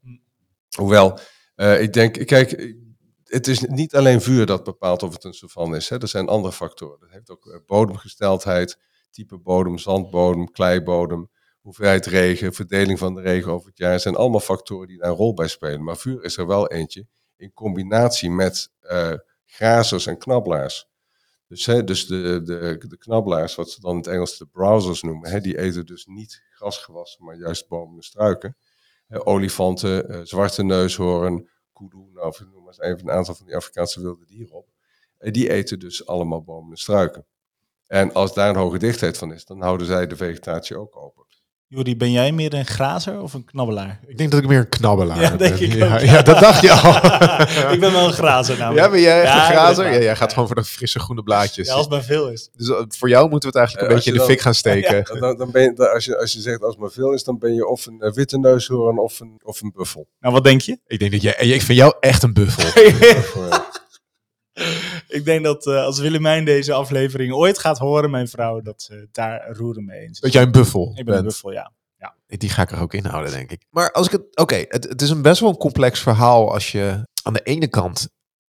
Hoewel, eh, ik denk, kijk, het is niet alleen vuur dat bepaalt of het een savanne is. Hè. Er zijn andere factoren. Dat heeft ook bodemgesteldheid, type bodem, zandbodem, kleibodem, hoeveelheid regen, verdeling van de regen over het jaar. Zijn allemaal factoren die daar een rol bij spelen. Maar vuur is er wel eentje in combinatie met eh grazers en knabbelaars. Dus, hè, dus de, de, de knabbelaars, wat ze dan in het Engels de browsers noemen, hè, die eten dus niet grasgewassen, maar juist bomen en struiken. Hè, olifanten, eh, zwarte neushoorn, kudu, nou, of noem maar eens even een aantal van die Afrikaanse wilde dieren op. Eh, die eten dus allemaal bomen en struiken. En als daar een hoge dichtheid van is, dan houden zij de vegetatie ook open. Jori, ben jij meer een grazer of een knabbelaar? ik denk dat ik meer een knabbelaar Ja, denk ben. ik ja, ook, ja, dat dacht je al. (laughs) ik ben wel een grazer namelijk. Ja, ben jij echt Ja, een grazer? Ja, jij gaat gewoon voor de frisse groene blaadjes. Ja, als het maar veel is. Dus eh, voor jou moeten we het eigenlijk Eh, een beetje in de fik gaan steken. (laughs) Dan, dan ben je, dan- als, je, als je zegt als het maar veel is, dan ben je of een eh, witte neushoorn of een, of een buffel. Nou, wat denk je? Ik denk dat jij, ik vind jou echt een buffel. (laughs) Ik denk dat eh, als Willemijn deze aflevering ooit gaat horen, mijn vrouw, dat ze daar roeren mee eens dat jij een buffel Ik ben bent. een buffel, ja. Die ga ik er ook inhouden, denk ik. Maar als ik het. Oké, het, het is een best wel een complex verhaal als je aan de ene kant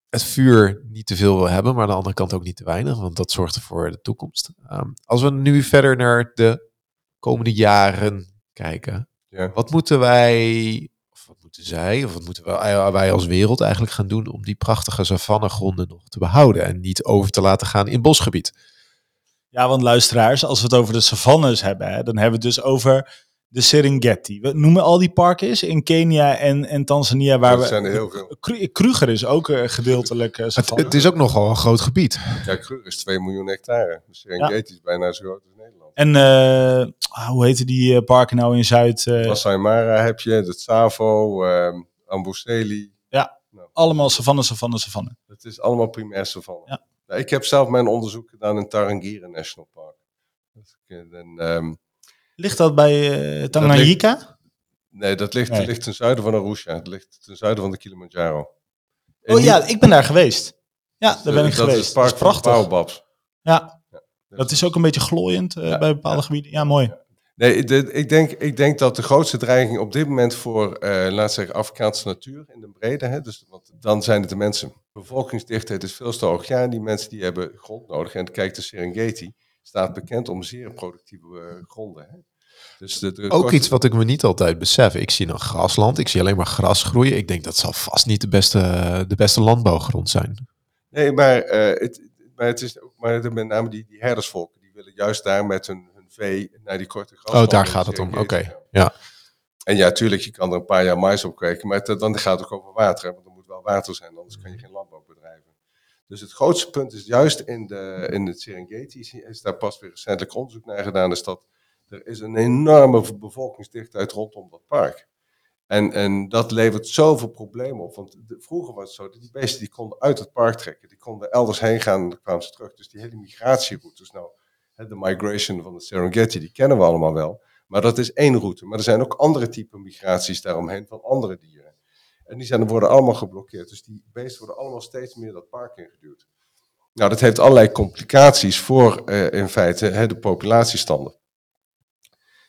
het vuur niet te veel wil hebben, maar aan de andere kant ook niet te weinig, want dat zorgt er voor de toekomst. Ehm, als we nu verder naar de komende jaren kijken, ja. wat moeten wij, moeten zij, of wat moeten wij, wij als wereld eigenlijk gaan doen om die prachtige savannegronden nog te behouden en niet over te laten gaan in bosgebied? Ja, want luisteraars, als we het over de savannes hebben, hè, dan hebben we het dus over de Serengeti. We noemen al die parken eens in Kenia en, en Tanzania, waar Dat we... zijn er heel veel. Kru- Kruger is ook eh, gedeeltelijk eh, Het, savanne. het is ook nogal een groot gebied. Ja, Kruger is 2 miljoen hectare. Dus Serengeti is bijna zo groot. En eh, ah, hoe heten die eh, parken nou in Zuid? Mara heb je, de Tsavo, ehm Amboseli. allemaal savanne, savanne, savanne. Het is allemaal primair savanne. Ja. Nou, ik heb zelf mijn onderzoek gedaan in Tarangire National Park. Dus ik, eh, en, ehm, Ligt dat bij Tanganyika? nee, dat ligt, Nee. ligt ten zuiden van Arusha. Het ligt ten zuiden van de Kilimanjaro. En Oh ja, ik ben daar geweest. Ja, daar ben ik dat geweest. Is het park dat is prachtig. van Baobabs. Ja, dat is ook een beetje glooiend eh, Ja, bij bepaalde gebieden. Ja, mooi. Nee, de- ik, denk, ik denk dat de grootste dreiging op dit moment voor, eh laat zeggen, Afrikaanse natuur in de brede, hè, dus, want dan zijn het de mensen. Bevolkingsdichtheid is veel te hoog. Ja, en die mensen die hebben grond nodig. En kijk, de Serengeti staat bekend om zeer productieve eh, gronden. Hè. Dus de, de Ook korte- iets wat ik me niet altijd besef. Ik zie een grasland, ik zie alleen maar gras groeien. Ik denk dat zal vast niet de beste, de beste landbouwgrond zijn. Nee, maar, eh, het, maar het is ook maar de- met name die, die herdersvolken, die willen juist daar met hun, hun vee naar die korte graslanden. Oh, daar gaat het om. Oké, ja. En ja, tuurlijk, je kan er een paar jaar mais op kweken, maar het, dan gaat het ook over water. Hè, want er moet wel water zijn, anders kan je geen landbouw bedrijven. Dus het grootste punt is juist in, de, in het Serengeti, is, is daar pas weer recentelijk onderzoek naar gedaan, is dat er is een enorme bevolkingsdichtheid rondom dat park. En, en dat levert zoveel problemen op. Want vroeger was het zo dat die beesten die konden uit het park trekken. Die konden elders heen gaan en dan kwamen ze terug. Dus die hele migratieroutes, nou, de migration van de Serengeti, die kennen we allemaal wel. Maar dat is één route. Maar er zijn ook andere typen migraties daaromheen van andere dieren. En die zijn, worden allemaal geblokkeerd. Dus die beesten worden allemaal steeds meer dat park ingeduwd. Nou, dat heeft allerlei complicaties voor eh, in feite hè, de populatiestanden.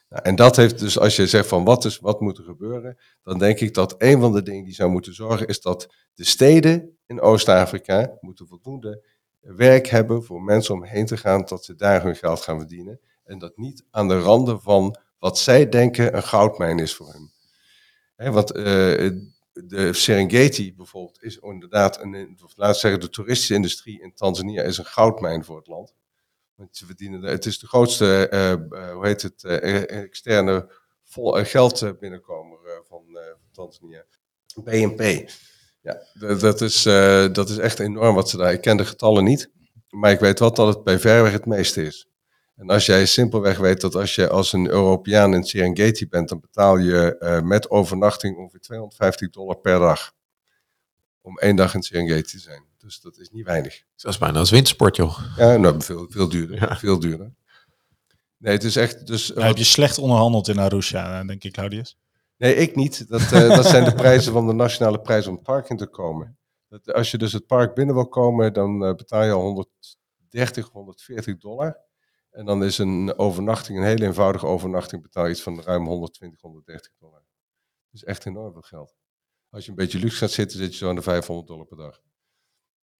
Nou, en dat heeft dus, als je zegt van wat, is, wat moet er gebeuren, dan denk ik dat een van de dingen die zou moeten zorgen is dat de steden in Oost-Afrika moeten voldoende werk hebben voor mensen om heen te gaan, dat ze daar hun geld gaan verdienen. En dat niet aan de randen van wat zij denken een goudmijn is voor hen. Hè, want eh, de Serengeti bijvoorbeeld is inderdaad, een, of zeggen, de toeristische industrie in Tanzania is een goudmijn voor het land. Want ze verdienen, het is de grootste, eh, eh, hoe heet het, eh, externe vol, eh, geld binnenkomer eh, van, eh, Tanzania. BNP. Ja, dat, is, eh, dat is echt enorm wat ze daar. Ik ken de getallen niet, maar ik weet wel dat het bij verreweg het meeste is. En als jij simpelweg weet dat als je als een Europeaan in Serengeti bent, dan betaal je eh, met overnachting ongeveer 250 dollar per dag. Om één dag in Serengeti te zijn. Dus dat is niet weinig. Dat is bijna als wintersport, joh. Ja, nou, veel, veel duurder. Ja. Veel duurder. Nee, het is echt. Dus, Nou, heb je slecht onderhandeld in Arusha, eh, denk ik, Claudius. Nee, ik niet. Dat, eh, (laughs) dat zijn de prijzen van de nationale prijs om het park in te komen. Dat, als je dus het park binnen wil komen, dan eh, betaal je al 130, 140 dollar. En dan is een overnachting, een hele eenvoudige overnachting, betaal je iets van ruim 120, 130 dollar. Dat is echt enorm veel geld. Als je een beetje luxe gaat zitten, zit je zo aan de 500 dollar per dag. En dus is dan met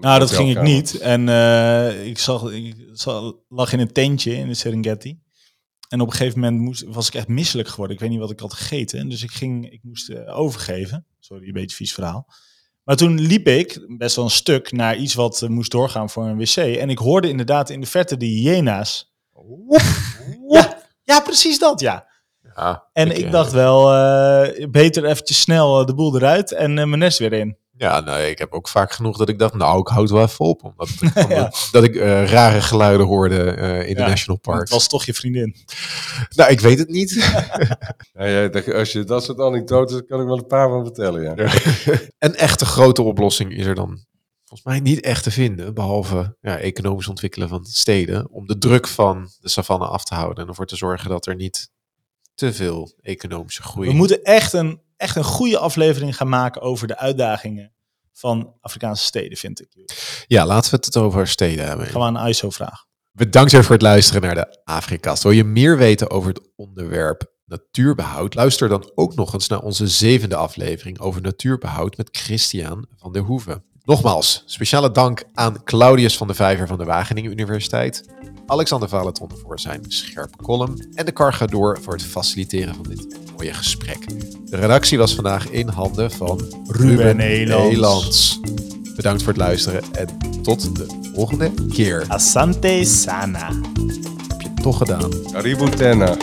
Nou, dat ging ik niet. En eh, ik, zag, ik lag in een tentje in de Serengeti. En op een gegeven moment moest, was ik echt misselijk geworden. Ik weet niet wat ik had gegeten. En dus ik, ging, ik moest eh, overgeven. Sorry, een beetje vies verhaal. Maar toen liep ik best wel een stuk naar iets wat eh, moest doorgaan voor een wc. En ik hoorde inderdaad in de verte de hyena's. Ja, ja, precies dat, ja. Ja, En ik, dacht wel, beter eventjes snel de boel eruit en mijn nest weer in. Ja, nee, ik heb ook vaak genoeg dat ik dacht, nou, ik houd het wel even op. Omdat ik, (laughs) Ja. omdat- dat ik eh, rare geluiden hoorde eh, in de National Park. Het was toch je vriendin. Nou, ik weet het niet. (laughs) Ja, ja, dat- als je dat soort anekdotes, kan ik wel een paar van vertellen. Ja. (laughs) Een echte grote oplossing is er dan volgens mij niet echt te vinden. Behalve ja, economisch ontwikkelen van steden. Om de druk van de savanne af te houden. En ervoor te zorgen dat er niet te veel economische groei... We moeten echt een, echt een goede aflevering gaan maken over de uitdagingen van Afrikaanse steden, vind ik. Ja, laten we het over steden hebben. Gaan we aan ISO vragen. Bedankt weer voor het luisteren naar de Afrikast. Wil je meer weten over het onderwerp natuurbehoud? Luister dan ook nog eens naar onze zevende aflevering over natuurbehoud met Christian van der Hoeven. Nogmaals, speciale dank aan Claudius van de Vijver van de Wageningen Universiteit, Alexander Valeton voor zijn scherpe column en de Cargador voor het faciliteren van dit mooie gesprek. De redactie was vandaag in handen van Ruben. Elands. Bedankt voor het luisteren en tot de volgende keer. Asante Sana. Heb je het toch gedaan? Tena.